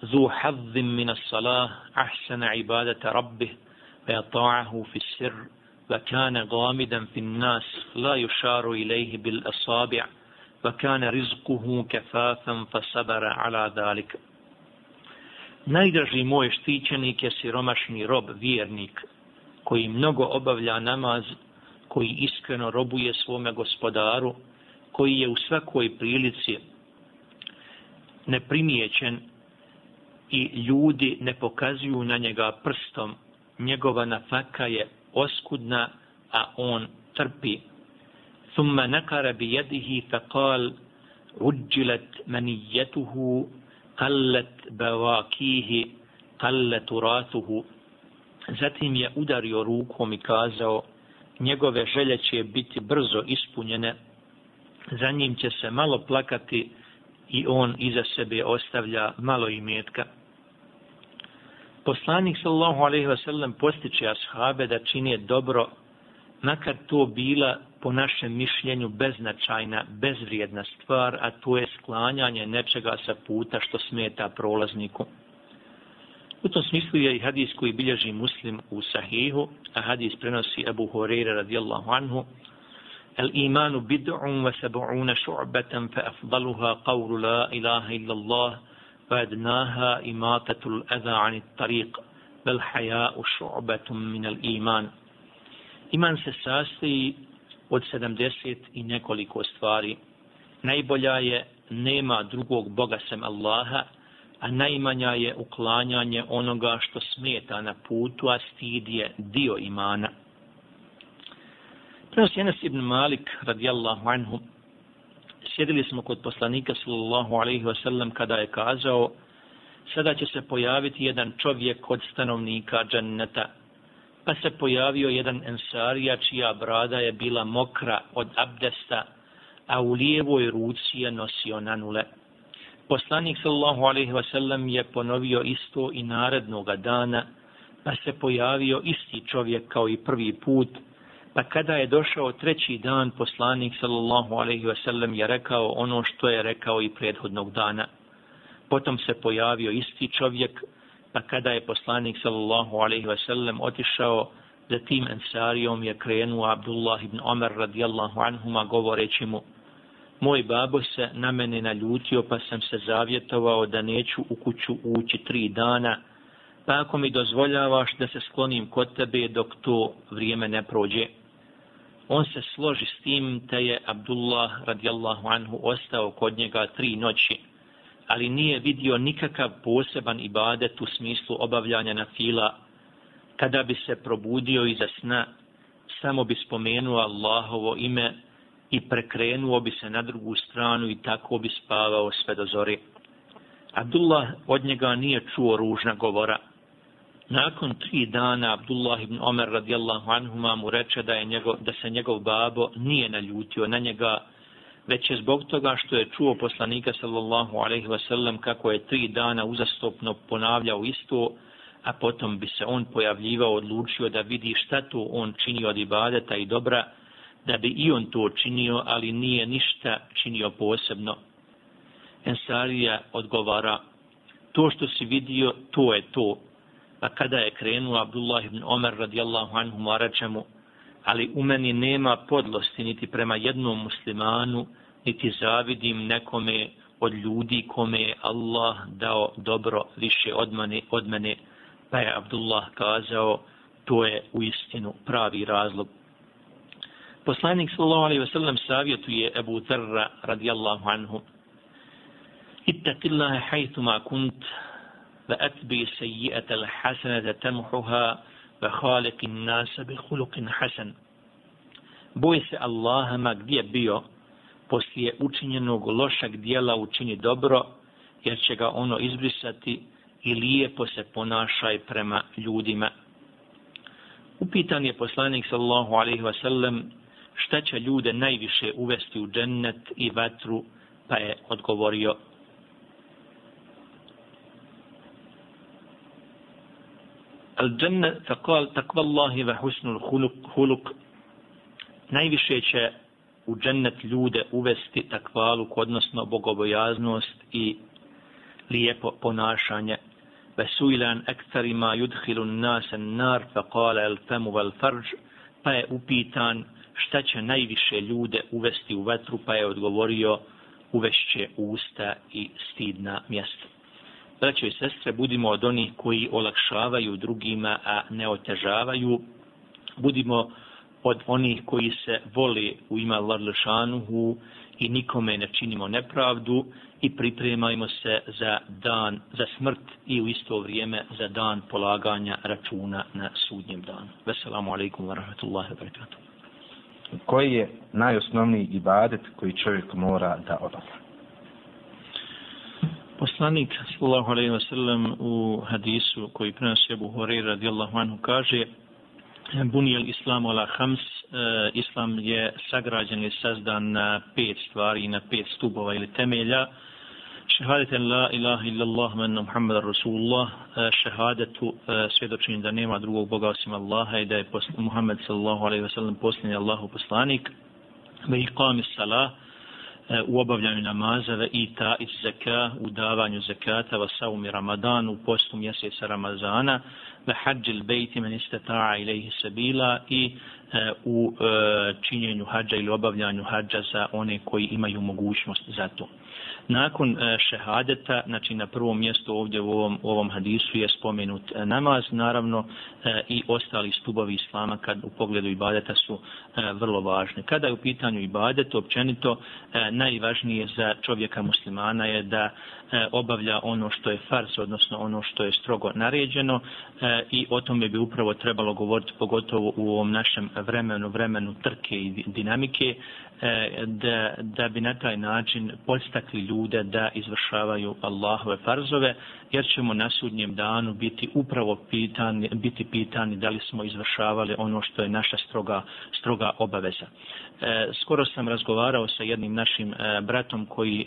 ذو حظ من الصلاة أحسن عبادة ربه ويطاعه في السر وكان غامدا في الناس لا يشار إليه بالأصابع وكان رزقه كفافا فصبر على ذلك Najdraži moj štićenik je siromašni rob, vjernik, koji mnogo obavlja namaz, koji iskreno robuje svome gospodaru, koji je u svakoj prilici neprimijećen i ljudi ne pokazuju na njega prstom. Njegova nafaka je oskudna, a on trpi. Thumma nakara bi jedihi fa kal, qallat bawakihi qallat rasuhu zatim je udario rukom i kazao njegove želje će biti brzo ispunjene za njim će se malo plakati i on iza sebe ostavlja malo imetka. Poslanik sallallahu alejhi ve sellem postiče ashabe da čine dobro makar to bila po našem mišljenju beznačajna, bezvrijedna stvar, a to je sklanjanje nečega sa puta što smeta prolazniku. U tom smislu je i hadis koji bilježi muslim u sahihu, a hadis prenosi Abu Hureyre radijallahu anhu, الإيمان بدع وسبعون شعبة فأفضلها قول لا إله إلا الله وأدناها إماتة الأذى عن الطريق بل حياء شعبة من الإيمان Iman se sastoji od 70 i nekoliko stvari. Najbolja je nema drugog Boga sem Allaha, a najmanja je uklanjanje onoga što smeta na putu, a stid je dio imana. Prenosi Enes ibn Malik, radijallahu anhu, sjedili smo kod poslanika, sallallahu alaihi wasallam, kada je kazao, sada će se pojaviti jedan čovjek od stanovnika dženneta, pa se pojavio jedan ensarija čija brada je bila mokra od abdesta, a u lijevoj ruci je nosio nanule. Poslanik sallallahu alejhi ve sellem je ponovio isto i narednog dana, pa se pojavio isti čovjek kao i prvi put, pa kada je došao treći dan, poslanik sallallahu alejhi ve sellem je rekao ono što je rekao i prethodnog dana. Potom se pojavio isti čovjek, pa kada je poslanik sallallahu alejhi ve sellem otišao za tim ensarijom je krenuo Abdullah ibn Omer radijallahu anhuma govoreći mu moj babo se na mene naljutio pa sam se zavjetovao da neću u kuću ući tri dana pa ako mi dozvoljavaš da se sklonim kod tebe dok to vrijeme ne prođe. On se složi s tim te je Abdullah radijallahu anhu ostao kod njega tri noći ali nije vidio nikakav poseban ibadet u smislu obavljanja na fila. Kada bi se probudio iza sna, samo bi spomenuo Allahovo ime i prekrenuo bi se na drugu stranu i tako bi spavao sve do zori. Abdullah od njega nije čuo ružna govora. Nakon tri dana Abdullah ibn Omer radijallahu anhuma mu reče da, je njegov, da se njegov babo nije naljutio na njega, već je zbog toga što je čuo poslanika sallallahu alaihi wasallam kako je tri dana uzastopno ponavljao isto, a potom bi se on pojavljivao, odlučio da vidi šta to on čini od ibadeta i dobra, da bi i on to činio, ali nije ništa činio posebno. Ensarija odgovara, to što si vidio, to je to. Pa kada je krenuo Abdullah ibn Omer radijallahu anhu maračemu, mu, ali u meni nema podlosti niti prema jednom muslimanu, niti zavidim nekome od ljudi kome je Allah dao dobro više od mene, od mene. Pa je Abdullah kazao, to je u istinu pravi razlog. Poslanik sallallahu alejhi ve sellem savjetuje Abu Dharra radijallahu anhu: Ittaqillaha haythu ma kunt wa atbi sayyi'ata al-hasanata tamhuha ve halikin nasa bi khuluqin hasan. Boj se Allaha ma gdje bio, poslije učinjenog lošak dijela učini dobro, jer će ga ono izbrisati i lijepo se ponašaj prema ljudima. Upitan je poslanik sallallahu alaihi wasallam šta će ljude najviše uvesti u džennet i vatru, pa je odgovorio الجنة فقال تقوى الله وحسن الخلق خلق najviše će u džennet ljude uvesti takvaluk, odnosno bogobojaznost i lijepo ponašanje. Vesuilan ektarima yudhilun nasen nar, fa kala el femu vel farđ, pa je upitan šta će najviše ljude uvesti u vetru, pa je odgovorio uvešće usta i stidna mjesta. Braćo i sestre, budimo od onih koji olakšavaju drugima, a ne otežavaju. Budimo od onih koji se voli u ima Larlešanuhu i nikome ne činimo nepravdu i pripremajmo se za dan, za smrt i u isto vrijeme za dan polaganja računa na sudnjem danu. Veselamu alaikum wa rahmatullahi wa barakatuh. Koji je najosnovniji ibadet koji čovjek mora da obavlja? Poslanik sallallahu alejhi ve sellem u hadisu koji prenosi Abu Hurajra radijallahu anhu kaže Bunijel islamu ala hams, e, islam je sagrađen i sazdan na pet stvari, na pet stubova ili temelja. Šehadeten la ilaha illallah menna Muhammed Rasulullah, e, šehadetu e, svjedočenje da nema drugog Boga osim Allaha i da je Muhammed sallallahu alaihi wa sallam posljednji Allahu poslanik. Ve iqami salah, E, u obavljanju namaza ve ita iz zeka, u davanju zakata va saumi ramadan u postu mjeseca ramazana ve hađil bejti men istata'a ilaihi sabila i e, u e, činjenju hađa ili obavljanju hađa za one koji imaju mogućnost za to. Nakon e, šehadeta, znači na prvom mjestu ovdje u ovom, u ovom hadisu je spomenut e, namaz, naravno e, i ostali stubovi islama kad u pogledu ibadeta su vrlo važni. Kada je u pitanju ibadet, općenito najvažnije za čovjeka muslimana je da obavlja ono što je fars, odnosno ono što je strogo naređeno i o tome bi upravo trebalo govoriti pogotovo u ovom našem vremenu, vremenu trke i dinamike, E, da, da bi na taj način postakli ljude da izvršavaju Allahove farzove, jer ćemo na sudnjem danu biti upravo pitani, biti pitani da li smo izvršavali ono što je naša stroga, stroga obaveza. E, skoro sam razgovarao sa jednim našim e, bratom koji e,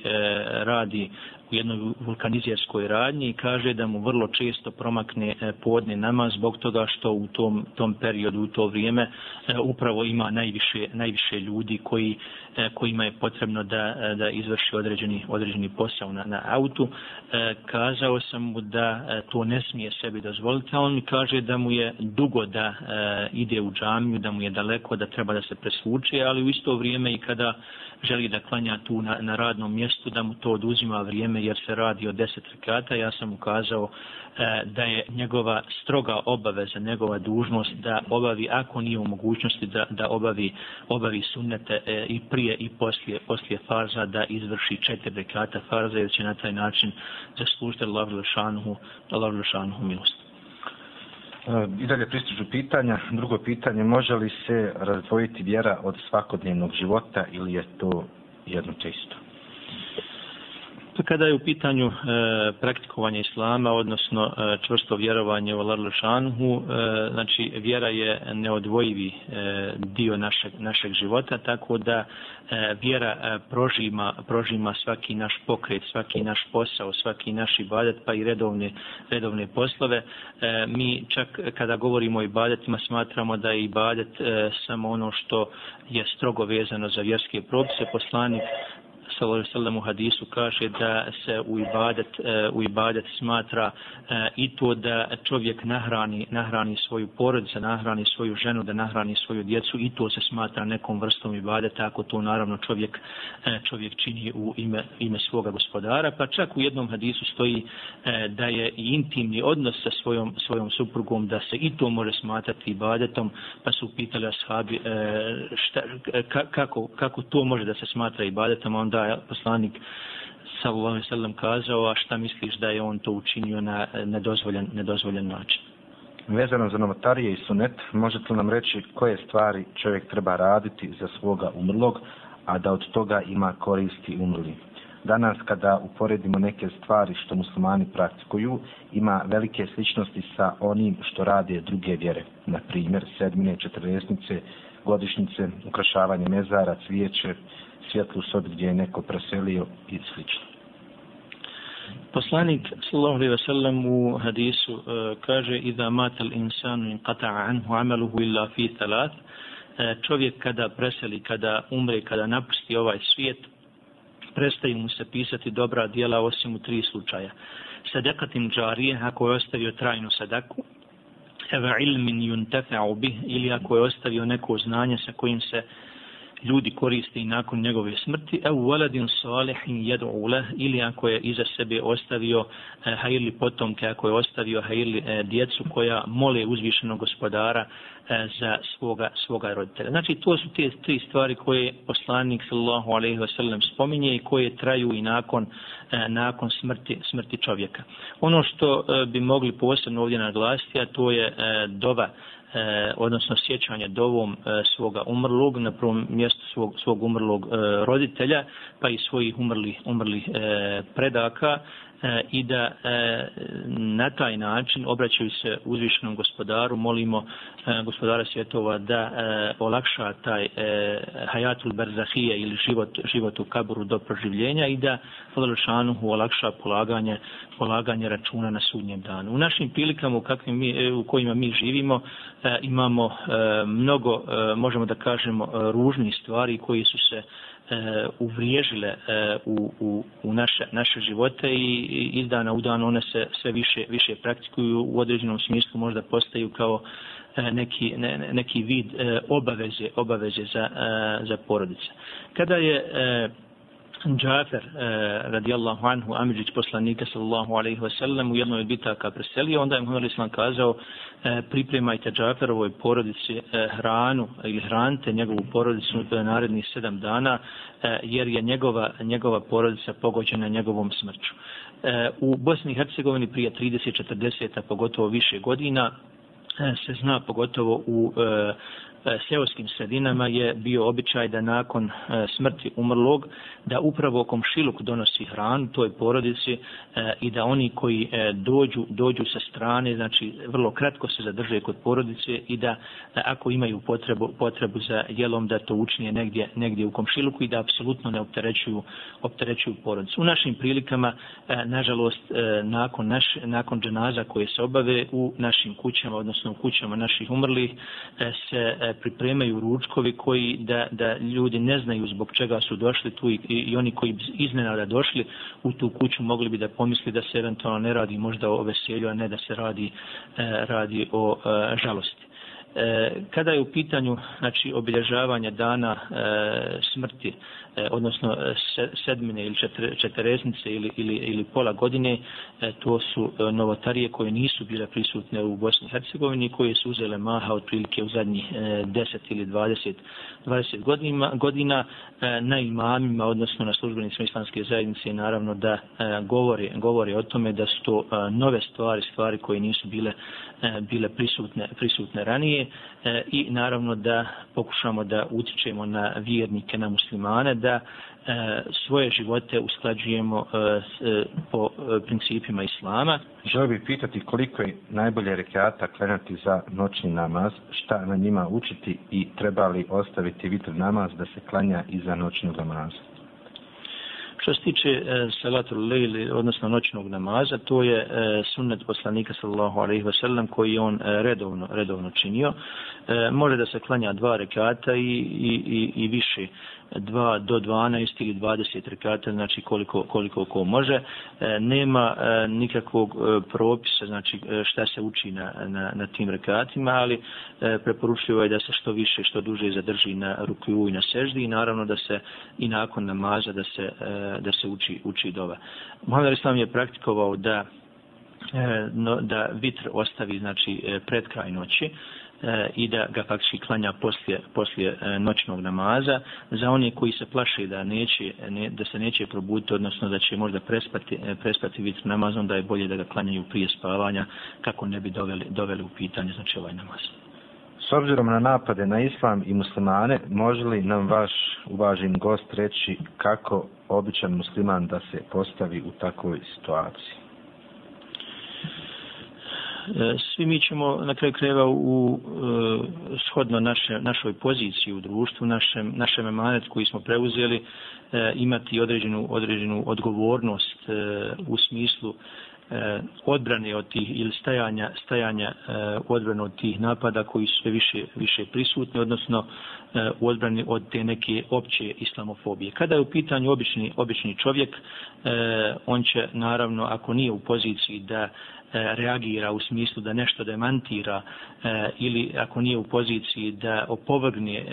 radi u jednoj vulkanizijerskoj radnji i kaže da mu vrlo često promakne e, podne nama zbog toga što u tom, tom periodu, u to vrijeme e, upravo ima najviše, najviše ljudi koji, e, kojima je potrebno da, da izvrši određeni, određeni posao na, na autu. Kazao sam mu da to ne smije sebi dozvoliti, a on mi kaže da mu je dugo da ide u džamiju, da mu je daleko, da treba da se presvuče, ali u isto vrijeme i kada želi da klanja tu na, na radnom mjestu, da mu to oduzima vrijeme jer se radi o deset rekata. Ja sam ukazao e, da je njegova stroga obaveza, njegova dužnost da obavi, ako nije u mogućnosti, da, da obavi, obavi sunnete e, i prije i poslije, poslije farza, da izvrši četiri rekata farza, jer će na taj način zaslužiti Allah Lešanuhu, Allah Lešanuhu milost. E, I dalje pristižu pitanja. Drugo pitanje, može li se razdvojiti vjera od svakodnevnog života ili je to jedno čisto? Dakle, kada je u pitanju e, praktikovanje islama, odnosno e, čvrsto vjerovanje u Allah Lušanhu, e, znači vjera je neodvojivi e, dio našeg, našeg života, tako da e, vjera e, prožima, prožima svaki naš pokret, svaki naš posao, svaki naš ibadet, pa i redovne, redovne poslove. E, mi čak kada govorimo o ibadetima smatramo da je ibadet e, samo ono što je strogo vezano za vjerske propise. Poslanik sallallahu sallam u hadisu kaže da se u ibadet e, u ibadet smatra e, i to da čovjek nahrani nahrani svoju porodicu, nahrani svoju ženu, da nahrani svoju djecu i to se smatra nekom vrstom ibadeta ako to naravno čovjek e, čovjek čini u ime ime svoga gospodara, pa čak u jednom hadisu stoji da je i intimni odnos sa svojom svojom suprugom da se i to može smatrati ibadetom, pa su pitali ashabi šta, kako kako to može da se smatra ibadetom, onda poslanik sallallahu alejhi ve sellem kazao a šta misliš da je on to učinio na nedozvoljen nedozvoljen način Vezano za novotarije i sunet, možete li nam reći koje stvari čovjek treba raditi za svoga umrlog, a da od toga ima koristi umrli? Danas, kada uporedimo neke stvari što muslimani praktikuju, ima velike sličnosti sa onim što rade druge vjere. Na primjer, sedmine, četrlesnice, godišnjice, ukrašavanje mezara, cvijeće, svjetlu sobi gdje je neko preselio i sl. Poslanik sallallahu alejhi ve sellem u hadisu uh, kaže iza matal insanu in qata'a anhu amaluhu illa fi thalath uh, e, čovjek kada preseli kada umre kada napusti ovaj svijet prestaje mu se pisati dobra djela osim u tri slučaja sadaqatin jarije ako je ostavio trajnu sadaku eva ilmin yuntafa'u bih ili ako je ostavio neko znanje sa kojim se ljudi koriste i nakon njegove smrti, ev valadin salihin jedu lah ili ako je iza sebe ostavio eh, e, hajli potomke, ako je ostavio hajli e, eh, djecu koja mole uzvišenog gospodara e, za svoga, svoga roditelja. Znači, to su te tri stvari koje poslanik sallallahu alejhi ve sellem spominje i koje traju i nakon e, nakon smrti, smrti čovjeka. Ono što e, bi mogli posebno ovdje naglasiti, a to je e, dova e, odnosno sjećanje dovom e, svoga umrlog na prvom mjestu svog, svog umrlog e, roditelja pa i svojih umrlih, umrlih e, predaka e, E, i da e, na taj način obraćaju se uzvišenom gospodaru, molimo e, gospodara svjetova da olakša taj hajatul berzahije ili život, život u kaburu do proživljenja i da Fadalšanuhu olakša polaganje, polaganje računa na sudnjem danu. U našim prilikama u, kakvim mi, u kojima mi živimo imamo mnogo, možemo da kažemo, ružnih stvari koji su se e, uvriježile e, u, u, u naše, naše živote i iz dana u dan one se sve više, više praktikuju u određenom smislu možda postaju kao e, neki, ne, neki vid e, obaveze, obaveze za, e, za porodice. Kada je e, Džafer eh, radijallahu anhu Amidžić poslanika sallallahu alaihi wa sallam u jednoj od bitaka preselio, onda je Muhammed Islam kazao eh, pripremajte Džaferovoj porodici eh, hranu ili hranite njegovu porodicu eh, narednih sedam dana eh, jer je njegova, njegova porodica pogođena njegovom smrću. Eh, u Bosni i Hercegovini prije 30-40, a pogotovo više godina, se zna pogotovo u E, E, seoskim sredinama je bio običaj da nakon e, smrti umrlog da upravo komšiluk donosi hranu toj porodici e, i da oni koji dođu dođu sa strane znači vrlo kratko se zadrže kod porodice i da ako imaju potrebu potrebu za jelom da to učinje negdje negdje u komšiluku i da apsolutno ne opterećuju opterećuju porodicu. U našim prilikama nažalost nakon naš nakon dženaza koje se obave u našim kućama odnosno u kućama naših umrlih se pripremaju ručkovi koji da, da ljudi ne znaju zbog čega su došli tu i, i oni koji bi iznenada došli u tu kuću mogli bi da pomisli da se eventualno ne radi možda o veselju, a ne da se radi, e, radi o e, žalosti. E, kada je u pitanju znači, obilježavanja dana e, smrti E, odnosno e, sedmine ili četeresnice ili, ili, ili pola godine, e, to su novotarije koje nisu bile prisutne u Bosni i Hercegovini, koje su uzele maha otprilike u zadnjih 10 ili 20, 20 godina, godina na imamima, odnosno na službenicima islamske zajednice, naravno da govori, govori o tome da su to nove stvari, stvari koje nisu bile, bile prisutne, prisutne ranije i naravno da pokušamo da utičemo na vjernike, na muslimane, da da e, svoje živote usklađujemo e, e, po e, principima islama. Želio bih pitati koliko je najbolje rekiata klenati za noćni namaz, šta na njima učiti i treba li ostaviti vitr namaz da se klanja iza noćnog namaza? Što se tiče e, salatul lejli, odnosno noćnog namaza, to je e, sunnet poslanika sallallahu alaihi wa sallam koji on e, redovno, redovno činio. E, može da se klanja dva rekata i, i, i, i više 2 do 12 ili 20 rekata, znači koliko, koliko ko može. E, nema e, nikakvog e, propisa, znači e, šta se uči na, na, na tim rekatima, ali e, preporučljivo je da se što više, što duže zadrži na rukuju i na seždi i naravno da se i nakon namaza da se, e, da se uči, uči dova. Muhammed Islam je praktikovao da e, no, da vitr ostavi znači e, pred kraj noći E, i da ga faktički klanja poslije, poslije e, noćnog namaza. Za one koji se plaše da, neće, ne, da se neće probuditi, odnosno da će možda prespati, e, prespati vitr namazom, da je bolje da ga klanjaju prije spavanja kako ne bi doveli, doveli u pitanje znači ovaj namaz. S obzirom na napade na islam i muslimane, može li nam vaš uvažen gost reći kako običan musliman da se postavi u takvoj situaciji? E, svi mi ćemo na kraju kreva u e, shodno naše, našoj poziciji u društvu, našem, našem emanet koji smo preuzeli, e, imati određenu, određenu odgovornost e, u smislu e, odbrane od tih ili stajanja, stajanja e, odbrane od tih napada koji su sve više, više prisutni, odnosno e, u odbrani od te neke opće islamofobije. Kada je u pitanju obični, obični čovjek, e, on će naravno, ako nije u poziciji da E, reagira u smislu da nešto demantira e, ili ako nije u poziciji da opovrgne e,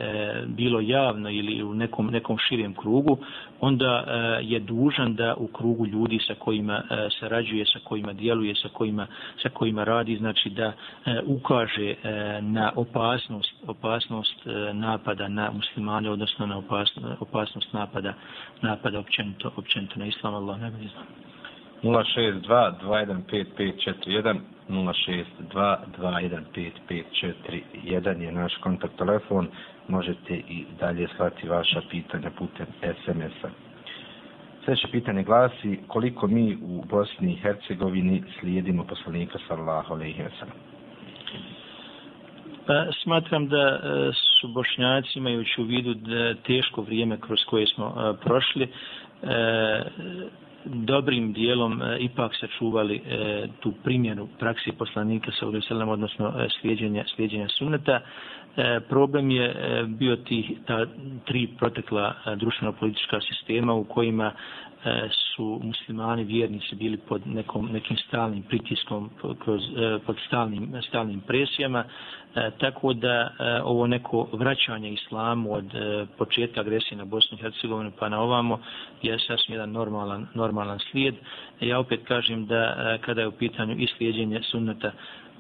bilo javno ili u nekom, nekom širem krugu, onda e, je dužan da u krugu ljudi sa kojima e, sarađuje, sa kojima djeluje, sa kojima, sa kojima radi, znači da ukaže na opasnost, opasnost napada na muslimane, odnosno na opasnost, opasnost napada, napada općenito, općenito na islam, Allah ne bi znam. 062-215-541 062-215-541 je naš kontakt telefon. Možete i dalje slati vaša pitanja putem SMS-a. Sljedeće pitanje glasi koliko mi u Bosni i Hercegovini slijedimo poslanika sallahu alaihi wa sallam. Pa, smatram da e, su bošnjaci imajući u vidu da teško vrijeme kroz koje smo a, prošli e, dobrim dijelom e, ipak sačuvali e, tu primjenu praksi poslanika sa odnosno e, slijedjenja, slijedjenja sunneta. E, problem je e, bio ti ta tri protekla e, društveno-politička sistema u kojima su muslimani vjernici bili pod nekom, nekim stalnim pritiskom, kroz, pod stalnim, stalnim presijama, tako da ovo neko vraćanje islamu od početka agresije na Bosnu i Hercegovinu pa na ovamo je sasvim jedan normalan, normalan slijed. Ja opet kažem da kada je u pitanju i slijedjenje sunnata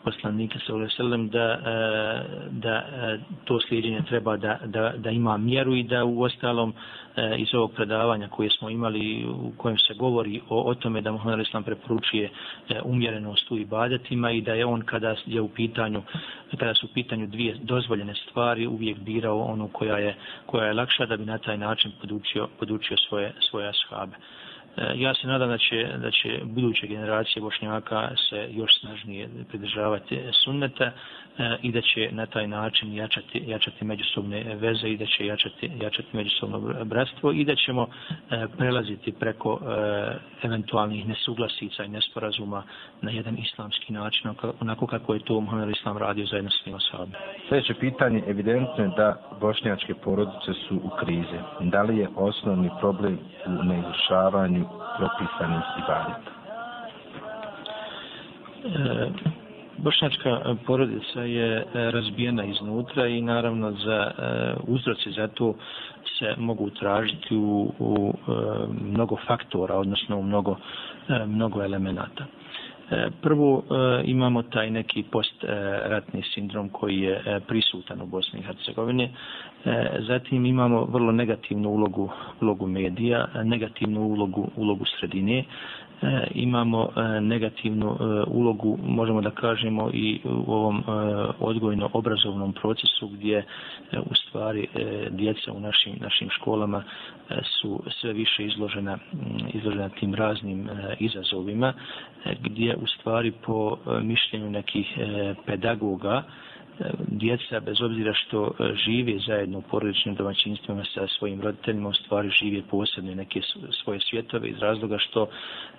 poslanika sallallahu da sellem da e, da e, to slijedeње treba da, da, da ima mjeru i da u ostalom e, iz ovog predavanja koje smo imali u kojem se govori o, o tome da Muhammed Islam preporučuje umjerenost u ibadetima i da je on kada je u pitanju kada su u pitanju dvije dozvoljene stvari uvijek birao onu koja je koja je lakša da bi na taj način podučio podučio svoje svoje ashabe. E, ja se nadam da će, da će buduće generacije Bošnjaka se još snažnije pridržavati sunneta e, i da će na taj način jačati, jačati međusobne veze i da će jačati, jačati međusobno bratstvo i da ćemo e, prelaziti preko eventualnih nesuglasica i nesporazuma na jedan islamski način, onako kako je to Muhammed Islam radio zajedno s svima sahabima. Sljedeće pitanje, evidentno je da bošnjačke porodice su u krize. Da li je osnovni problem u neizvršavanju propisanih ibadeta. E, bošnjačka porodica je e, razbijena iznutra i naravno za e, uzroci za to se mogu tražiti u, u e, mnogo faktora, odnosno u mnogo, e, mnogo elemenata. Prvo imamo taj neki postratni sindrom koji je prisutan u Bosni i Hercegovini. E, zatim imamo vrlo negativnu ulogu, ulogu medija, e, negativnu ulogu, ulogu sredine. E, imamo negativnu ulogu, možemo da kažemo, i u ovom odgojno-obrazovnom procesu gdje u stvari djeca u našim, našim školama su sve više izložena, izložena tim raznim izazovima, gdje u stvari po mišljenju nekih pedagoga, E, djeca, bez obzira što e, žive zajedno u porodičnim domaćinstvima sa svojim roditeljima, u stvari žive posebne neke svoje svjetove iz razloga što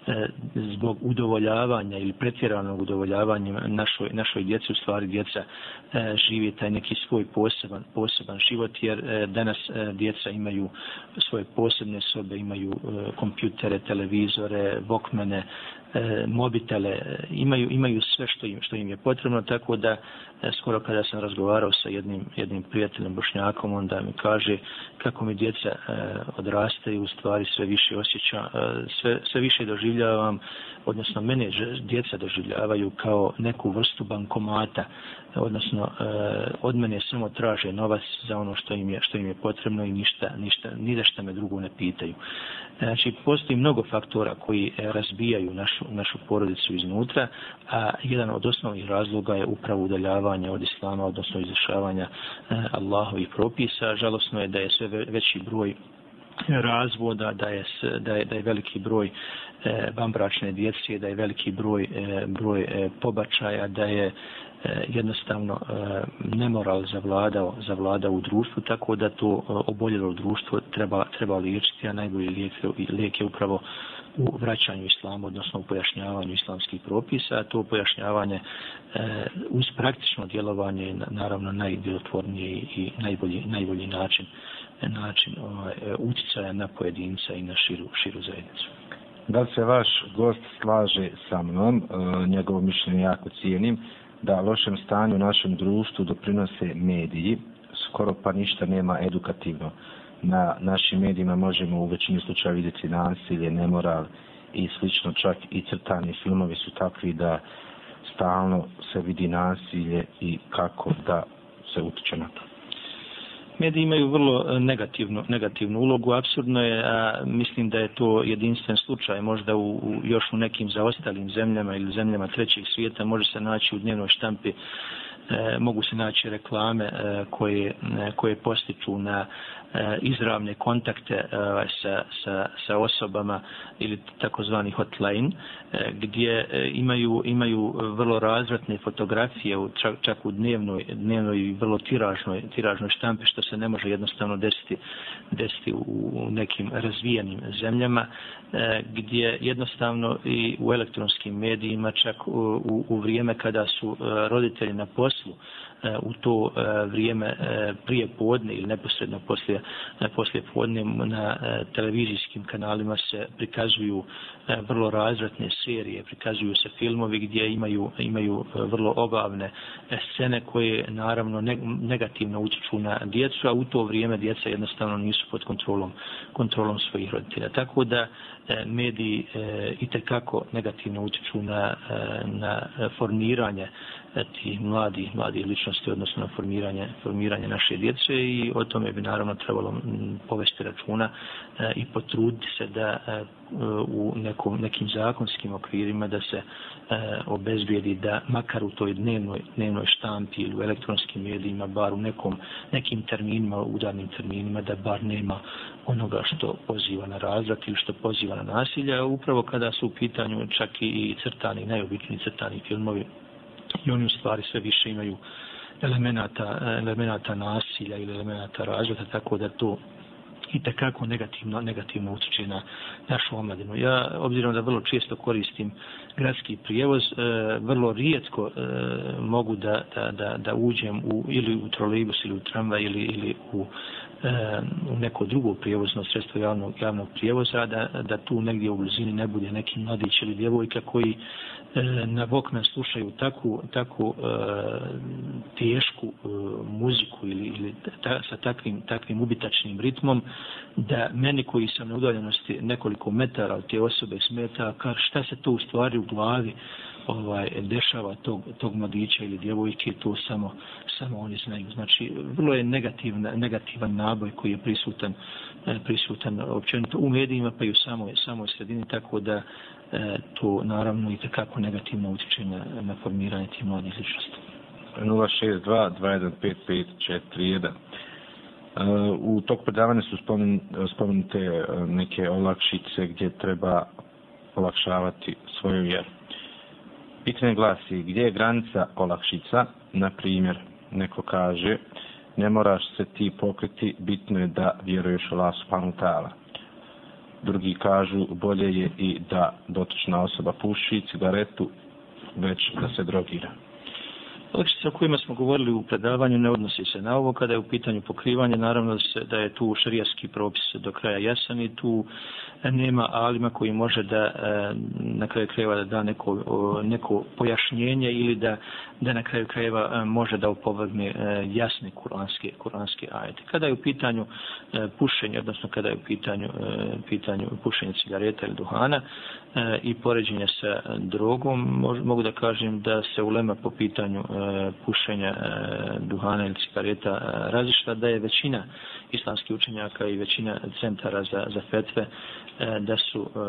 e, zbog udovoljavanja ili pretjeranog udovoljavanja našoj, našoj djeci, u stvari djeca žive taj neki svoj poseban, poseban život, jer danas djeca imaju svoje posebne sobe, imaju kompjutere, televizore, vokmene, E, mobitele, e, imaju, imaju sve što im, što im je potrebno, tako da e, skoro kada sam razgovarao sa jednim, jednim prijateljem bošnjakom, onda mi kaže kako mi djeca odrastaju, u stvari sve više osjećam, sve, sve više doživljavam, odnosno mene djeca doživljavaju kao neku vrstu bankomata, odnosno e, od mene samo traže novac za ono što im je, što im je potrebno i ništa, ništa, ni da šta me drugo ne pitaju. Znači, postoji mnogo faktora koji e, razbijaju našu, našu porodicu iznutra, a jedan od osnovnih razloga je upravo udaljavanje od islama, odnosno izrašavanja e, Allahovih propisa. Žalosno je da je sve veći broj razvoda, da je, da je, da je veliki broj e, bambračne djece, da je veliki broj, e, broj e, pobačaja, da je e, jednostavno e, nemoral zavladao, zavladao u društvu, tako da to e, oboljelo društvo treba, treba liječiti, a najbolji lijek, lijek je upravo u vraćanju islama, odnosno u pojašnjavanju islamskih propisa, a to pojašnjavanje uz praktično djelovanje je naravno najdjelotvornije i najbolji, najbolji način način ovaj, e, utjecaja na pojedinca i na širu, širu zajednicu. Da se vaš gost slaže sa mnom, e, njegovo mišljenje jako cijenim, da lošem stanju u našem društvu doprinose mediji, skoro pa ništa nema edukativno. Na našim medijima možemo u većini slučaja vidjeti nasilje, nemoral i slično, čak i crtani filmovi su takvi da stalno se vidi nasilje i kako da se utiče na to. Mediji imaju vrlo e, negativnu, negativnu ulogu, absurdno je, a mislim da je to jedinstven slučaj, možda u, u, još u nekim zaostalim zemljama ili zemljama trećeg svijeta može se naći u dnevnoj štampi e, mogu se naći reklame e, koje, e, koje postiču na E, izravne kontakte e, sa, sa, sa osobama ili takozvani hotline e, gdje imaju imaju vrlo razvratne fotografije u čak, čak u dnevnoj dnevnoj i vrlo tiražnoj tiražnoj štampi što se ne može jednostavno desiti desiti u, nekim razvijenim zemljama gdje jednostavno i u elektronskim medijima čak u, u, u vrijeme kada su roditelji na poslu E, u to e, vrijeme e, prije podne ili neposredno poslije, poslije podne na televizijskim kanalima se prikazuju vrlo razvratne serije, prikazuju se filmovi gdje imaju, imaju vrlo obavne scene koje naravno negativno utječu na djecu, a u to vrijeme djeca jednostavno nisu pod kontrolom, kontrolom svojih roditelja. Tako da E, mediji e, i tekako negativno utječu na, e, na formiranje ti mladi, mladi ličnosti, odnosno na formiranje, formiranje naše djece i o tome bi naravno trebalo povesti računa i potruditi se da u nekom, nekim zakonskim okvirima da se obezbijedi da makar u toj dnevnoj, dnevnoj štampi ili u elektronskim medijima, bar u nekom, nekim terminima, udarnim terminima, da bar nema onoga što poziva na razvrat ili što poziva na nasilje, upravo kada su u pitanju čak i crtani, najobičniji crtani filmovi, i oni u stvari sve više imaju elemenata, elemenata nasilja ili elemenata razvota, tako da to i takako negativno, negativno utječe na našu omladinu. Ja, obzirom da vrlo često koristim gradski prijevoz, e, vrlo rijetko e, mogu da, da, da, da uđem u, ili u trolejbus ili u tramvaj ili, ili u, Eh, u neko drugo prijevozno sredstvo javnog, javnog prijevoza, da, da tu negdje u blizini ne bude neki mladić ili djevojka koji E, na Vokna slušaju takvu, takvu e, tešku e, muziku ili, ili ta, sa takvim, takvim ubitačnim ritmom, da meni koji sam na udaljenosti nekoliko metara od te osobe smeta, kar šta se to u stvari u glavi ovaj dešava tog, tog mladića ili djevojke, to samo, samo oni znaju. Znači, vrlo je negativna, negativan naboj koji je prisutan, e, prisutan općenito u medijima, pa i u samoj, samoj sredini, tako da e, to naravno i kako negativno utječe na, na formiranje tih mladih ličnosti. 062 215 541 U tog predavanja su spomen, spomenute e, neke olakšice gdje treba olakšavati svoju vjeru. Pitanje glasi, gdje je granica olakšica? Na primjer, neko kaže, ne moraš se ti pokriti, bitno je da vjeruješ u Allah subhanahu ta'ala. Drugi kažu, bolje je i da dotična osoba puši cigaretu, već da se drogira. Olakšice o kojima smo govorili u predavanju ne odnosi se na ovo. Kada je u pitanju pokrivanje, naravno da, se, da je tu šarijaski propis do kraja jasan i tu E, nema alima koji može da e, na kraju krajeva da da neko, neko pojašnjenje ili da, da na kraju krajeva e, može da upovrgne jasni jasne kuranske, kuranske ajete. Kada je u pitanju pušenje, odnosno kada je u pitanju, pitanju pušenje cigareta ili duhana i poređenje sa drogom, mogu da kažem da se ulema po pitanju pušenja duhana ili cigareta različita, da je većina islamskih učenjaka i većina centara za, za fetve e, da su e,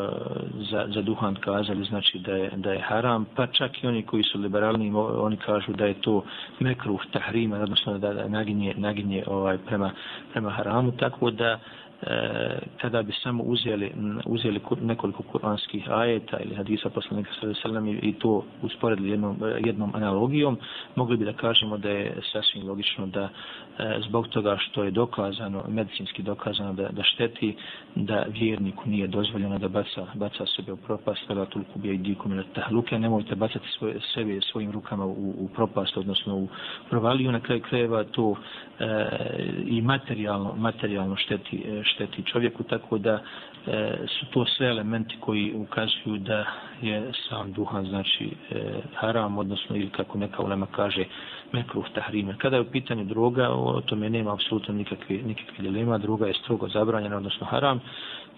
za, za duhan kazali znači da je, da je haram, pa čak i oni koji su liberalni, oni kažu da je to mekruh tahrima, odnosno da, da naginje, naginje ovaj, prema, prema haramu, tako da E, kada bi samo uzeli, uzeli nekoliko kuranskih ajeta ili hadisa poslanika sallam i to usporedili jednom, jednom analogijom, mogli bi da kažemo da je sasvim logično da e, zbog toga što je dokazano, medicinski dokazano da, da šteti, da vjerniku nije dozvoljeno da baca, baca sebe u propast, da toliko bija i dikom ili tahluke, nemojte bacati svoje, sebe svojim rukama u, u propast, odnosno u provaliju, na kraju krajeva to e, i materijalno, materijalno šteti, e, šteti čovjeku, tako da e, su to sve elementi koji ukazuju da je sam duhan, znači e, haram, odnosno ili kako neka ulema kaže, mekruh tahrime. Kada je u pitanju droga, o tome nema apsolutno nikakve, nikakve dilema, droga je strogo zabranjena, odnosno haram,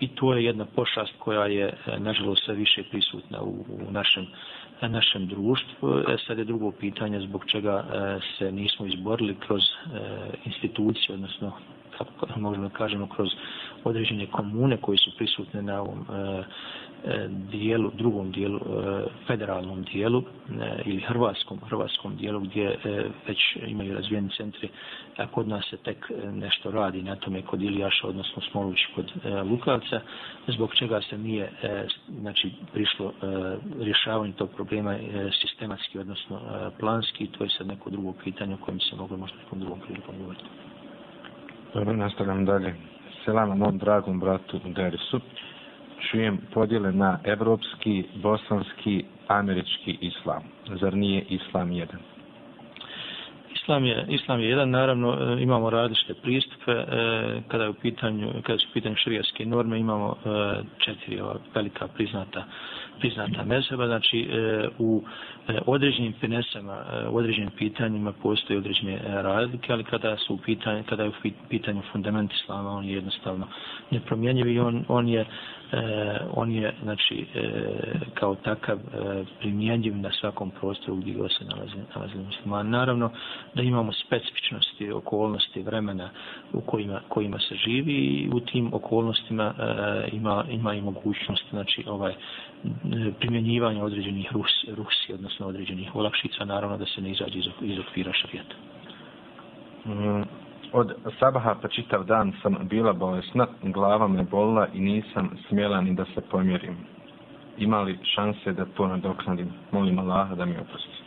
i to je jedna pošast koja je, e, nažalost, sve više prisutna u, u našem našem društvu. E, sad je drugo pitanje zbog čega e, se nismo izborili kroz e, institucije, odnosno kako možemo da kažemo, kroz određene komune koji su prisutne na ovom e, e, dijelu, drugom dijelu, e, federalnom dijelu e, ili hrvatskom, hrvatskom dijelu gdje e, već imaju razvijeni centri, a kod nas se tek e, nešto radi na tome kod Ilijaša, odnosno Smoluć kod Lukavca, zbog čega se nije znači, prišlo rješavanje tog problema sistematski, odnosno planski, to je sad neko drugo pitanje o kojem se mogu možda nekom drugom prilikom govoriti. Dobro, nastavljam dalje. Selama mom dragom bratu Derisu čujem podjele na evropski, bosanski, američki islam. Zar nije islam jedan? Islam je, islam je jedan, naravno e, imamo različite pristupe, e, kada je u pitanju, kada su u pitanju širijaske norme, imamo e, četiri ova velika priznata, priznata mezheba, znači e, u e, određenim finesama, e, u određenim pitanjima postoje određene razlike, ali kada su u pitanju, kada je u pitanju fundament islama, on je jednostavno nepromjenjiv i on, on je e, on je znači e, kao takav e, primjenjiv na svakom prostoru gdje go se nalazi, nalazi musliman. Naravno da imamo specifičnosti, okolnosti, vremena u kojima, kojima se živi i u tim okolnostima e, ima, ima i mogućnost znači ovaj primjenjivanja određenih rus, rusi odnosno određenih olakšica, naravno da se ne izađe iz, iz okvira šarijeta. Mm, Od sabaha pa čitav dan sam bila bolesna, glava me bolila i nisam smjela ni da se pomjerim. Ima li šanse da to nadoknadim? Molim Allaha da mi oprosti.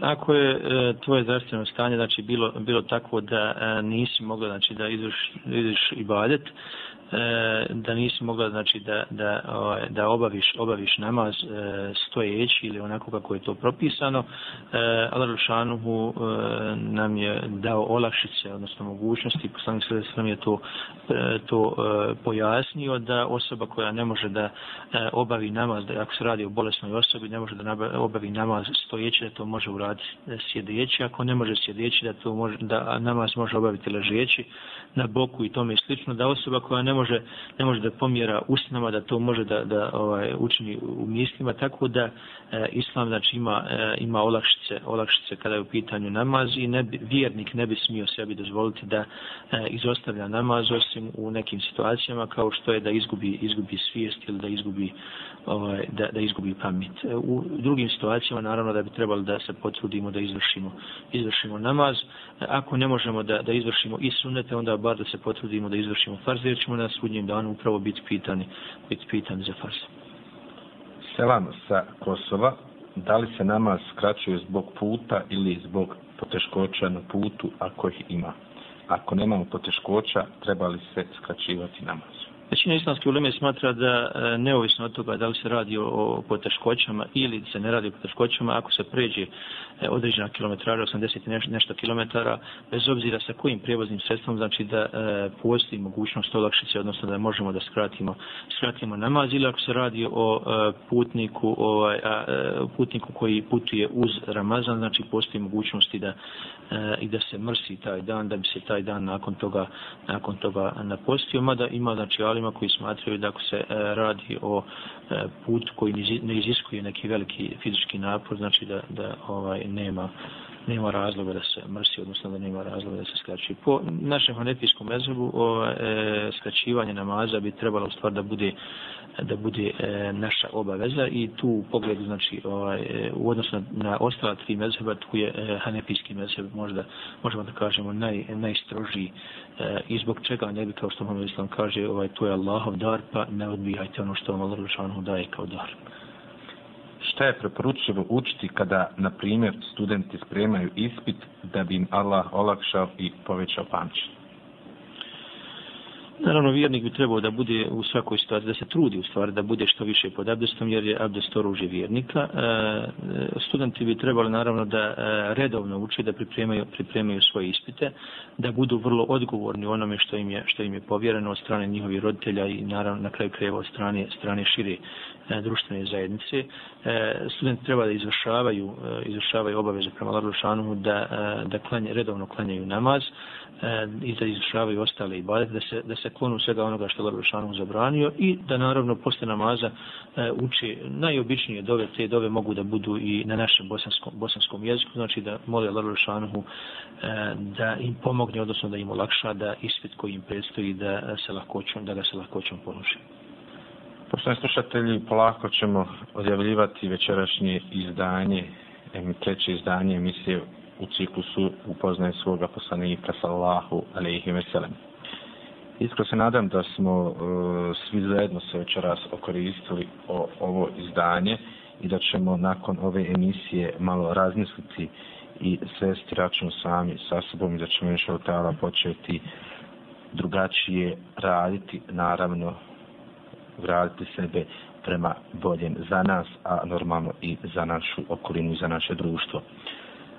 Ako je e, tvoje zdravstveno stanje znači bilo bilo takvo da e, nisi mogla znači da ideš izvrš i E, da nisi mogla znači da da ovaj, da obaviš obaviš namaz e, stojeći ili onako kako je to propisano e, Allah Rušanuhu nam je dao olakšice odnosno mogućnosti poslanik sve nam je to to pojasnio da osoba koja ne može da obavi namaz da ako se radi o bolesnoj osobi ne može da obavi namaz stojeći da to može uraditi sjedeći. Ako ne može sjedeći da to može da namaz može obaviti ležeći na boku i tome slično da osoba koja ne može ne može da pomjera usnama da to može da da ovaj učini u mislima tako da e, islam znači ima e, ima olakšice olakšice kada je u pitanju namaz i ne bi, vjernik ne bi smio sebi dozvoliti da e, izostavlja namaz osim u nekim situacijama kao što je da izgubi izgubi svijest ili da izgubi ovaj da da izgubi pamet. E, u drugim situacijama naravno da bi trebalo da se potrudimo da izvršimo izvršimo namaz. E, ako ne možemo da da izvršimo i sunnete onda bar da se potrudimo da izvršimo farz jer ćemo na sudnjem danu upravo biti pitani biti pitani za farz. Selam sa Kosova da li se namaz skraćuje zbog puta ili zbog poteškoća na putu ako ih ima? Ako nemamo poteškoća treba li se skraćivati namaz? Većina islamske uleme smatra da e, neovisno od toga da li se radi o poteškoćama ili se ne radi o poteškoćama, ako se pređe e, određena kilometraža, 80 nešto, nešto kilometara, bez obzira sa kojim prijevoznim sredstvom, znači da e, postoji mogućnost olakšice, odnosno da možemo da skratimo, skratimo namaz, ili ako se radi o e, putniku, ovaj, a, putniku koji putuje uz Ramazan, znači postoji mogućnosti da i da se mrsi taj dan, da bi se taj dan nakon toga, nakon toga napostio, mada ima, znači, alim onima koji smatraju da ako se e, radi o e, put koji ne iziskuje neki veliki fizički napor, znači da, da ovaj nema nema razloga da se mrsi, odnosno da nema razloga da se skraći. Po našem hanefijskom mezhebu ovaj, e, skraćivanje namaza bi trebalo stvar da bude da bude e, naša obaveza i tu u pogledu znači ovaj e, u odnosu na, na ostala tri mezheba tu je e, hanefijski mezheb možda možemo da kažemo naj najstrožiji e, i zbog čega ne bi kao što Muhammed Islam kaže ovaj to je Allahov dar pa ne odbijajte ono što vam Allah daje kao dar Šta je preporučivo učiti kada, na primjer, studenti spremaju ispit da bi im Allah olakšao i povećao pamćenje? Naravno, vjernik bi trebao da bude u svakoj situaciji, da se trudi u stvari, da bude što više pod abdestom, jer je abdest oružje vjernika. E, e studenti bi trebali naravno da e, redovno uče, da pripremaju, pripremaju svoje ispite, da budu vrlo odgovorni u onome što im je, što im je povjereno od strane njihovih roditelja i naravno na kraju kreva od strane, strane šire E, društvene zajednice. E, studenti treba da izvršavaju, e, izvršavaju obaveze prema Larušanu da, da klanje, redovno klanjaju namaz, i da izvršavaju ostale ibadete, da se, da se klonu svega onoga što je Larušanu zabranio i da naravno posle namaza uči najobičnije dove, te dove mogu da budu i na našem bosanskom, bosanskom jeziku, znači da mole Larušanu e, da im pomogne, odnosno da im olakša da ispit koji im predstoji da se lahkoćom, da ga se lahkoćom položi. Poštovani slušatelji, polako ćemo odjavljivati večerašnje izdanje, treće izdanje emisije u ciklusu Upoznaj svoga poslanika sallahu alaihi veselem. Iskro se nadam da smo e, svi zajedno se večeras okoristili o ovo izdanje i da ćemo nakon ove emisije malo razmisliti i svesti račun sami sa sobom i da ćemo još od tada početi drugačije raditi, naravno vratiti sebe prema boljem za nas, a normalno i za našu okolinu i za naše društvo.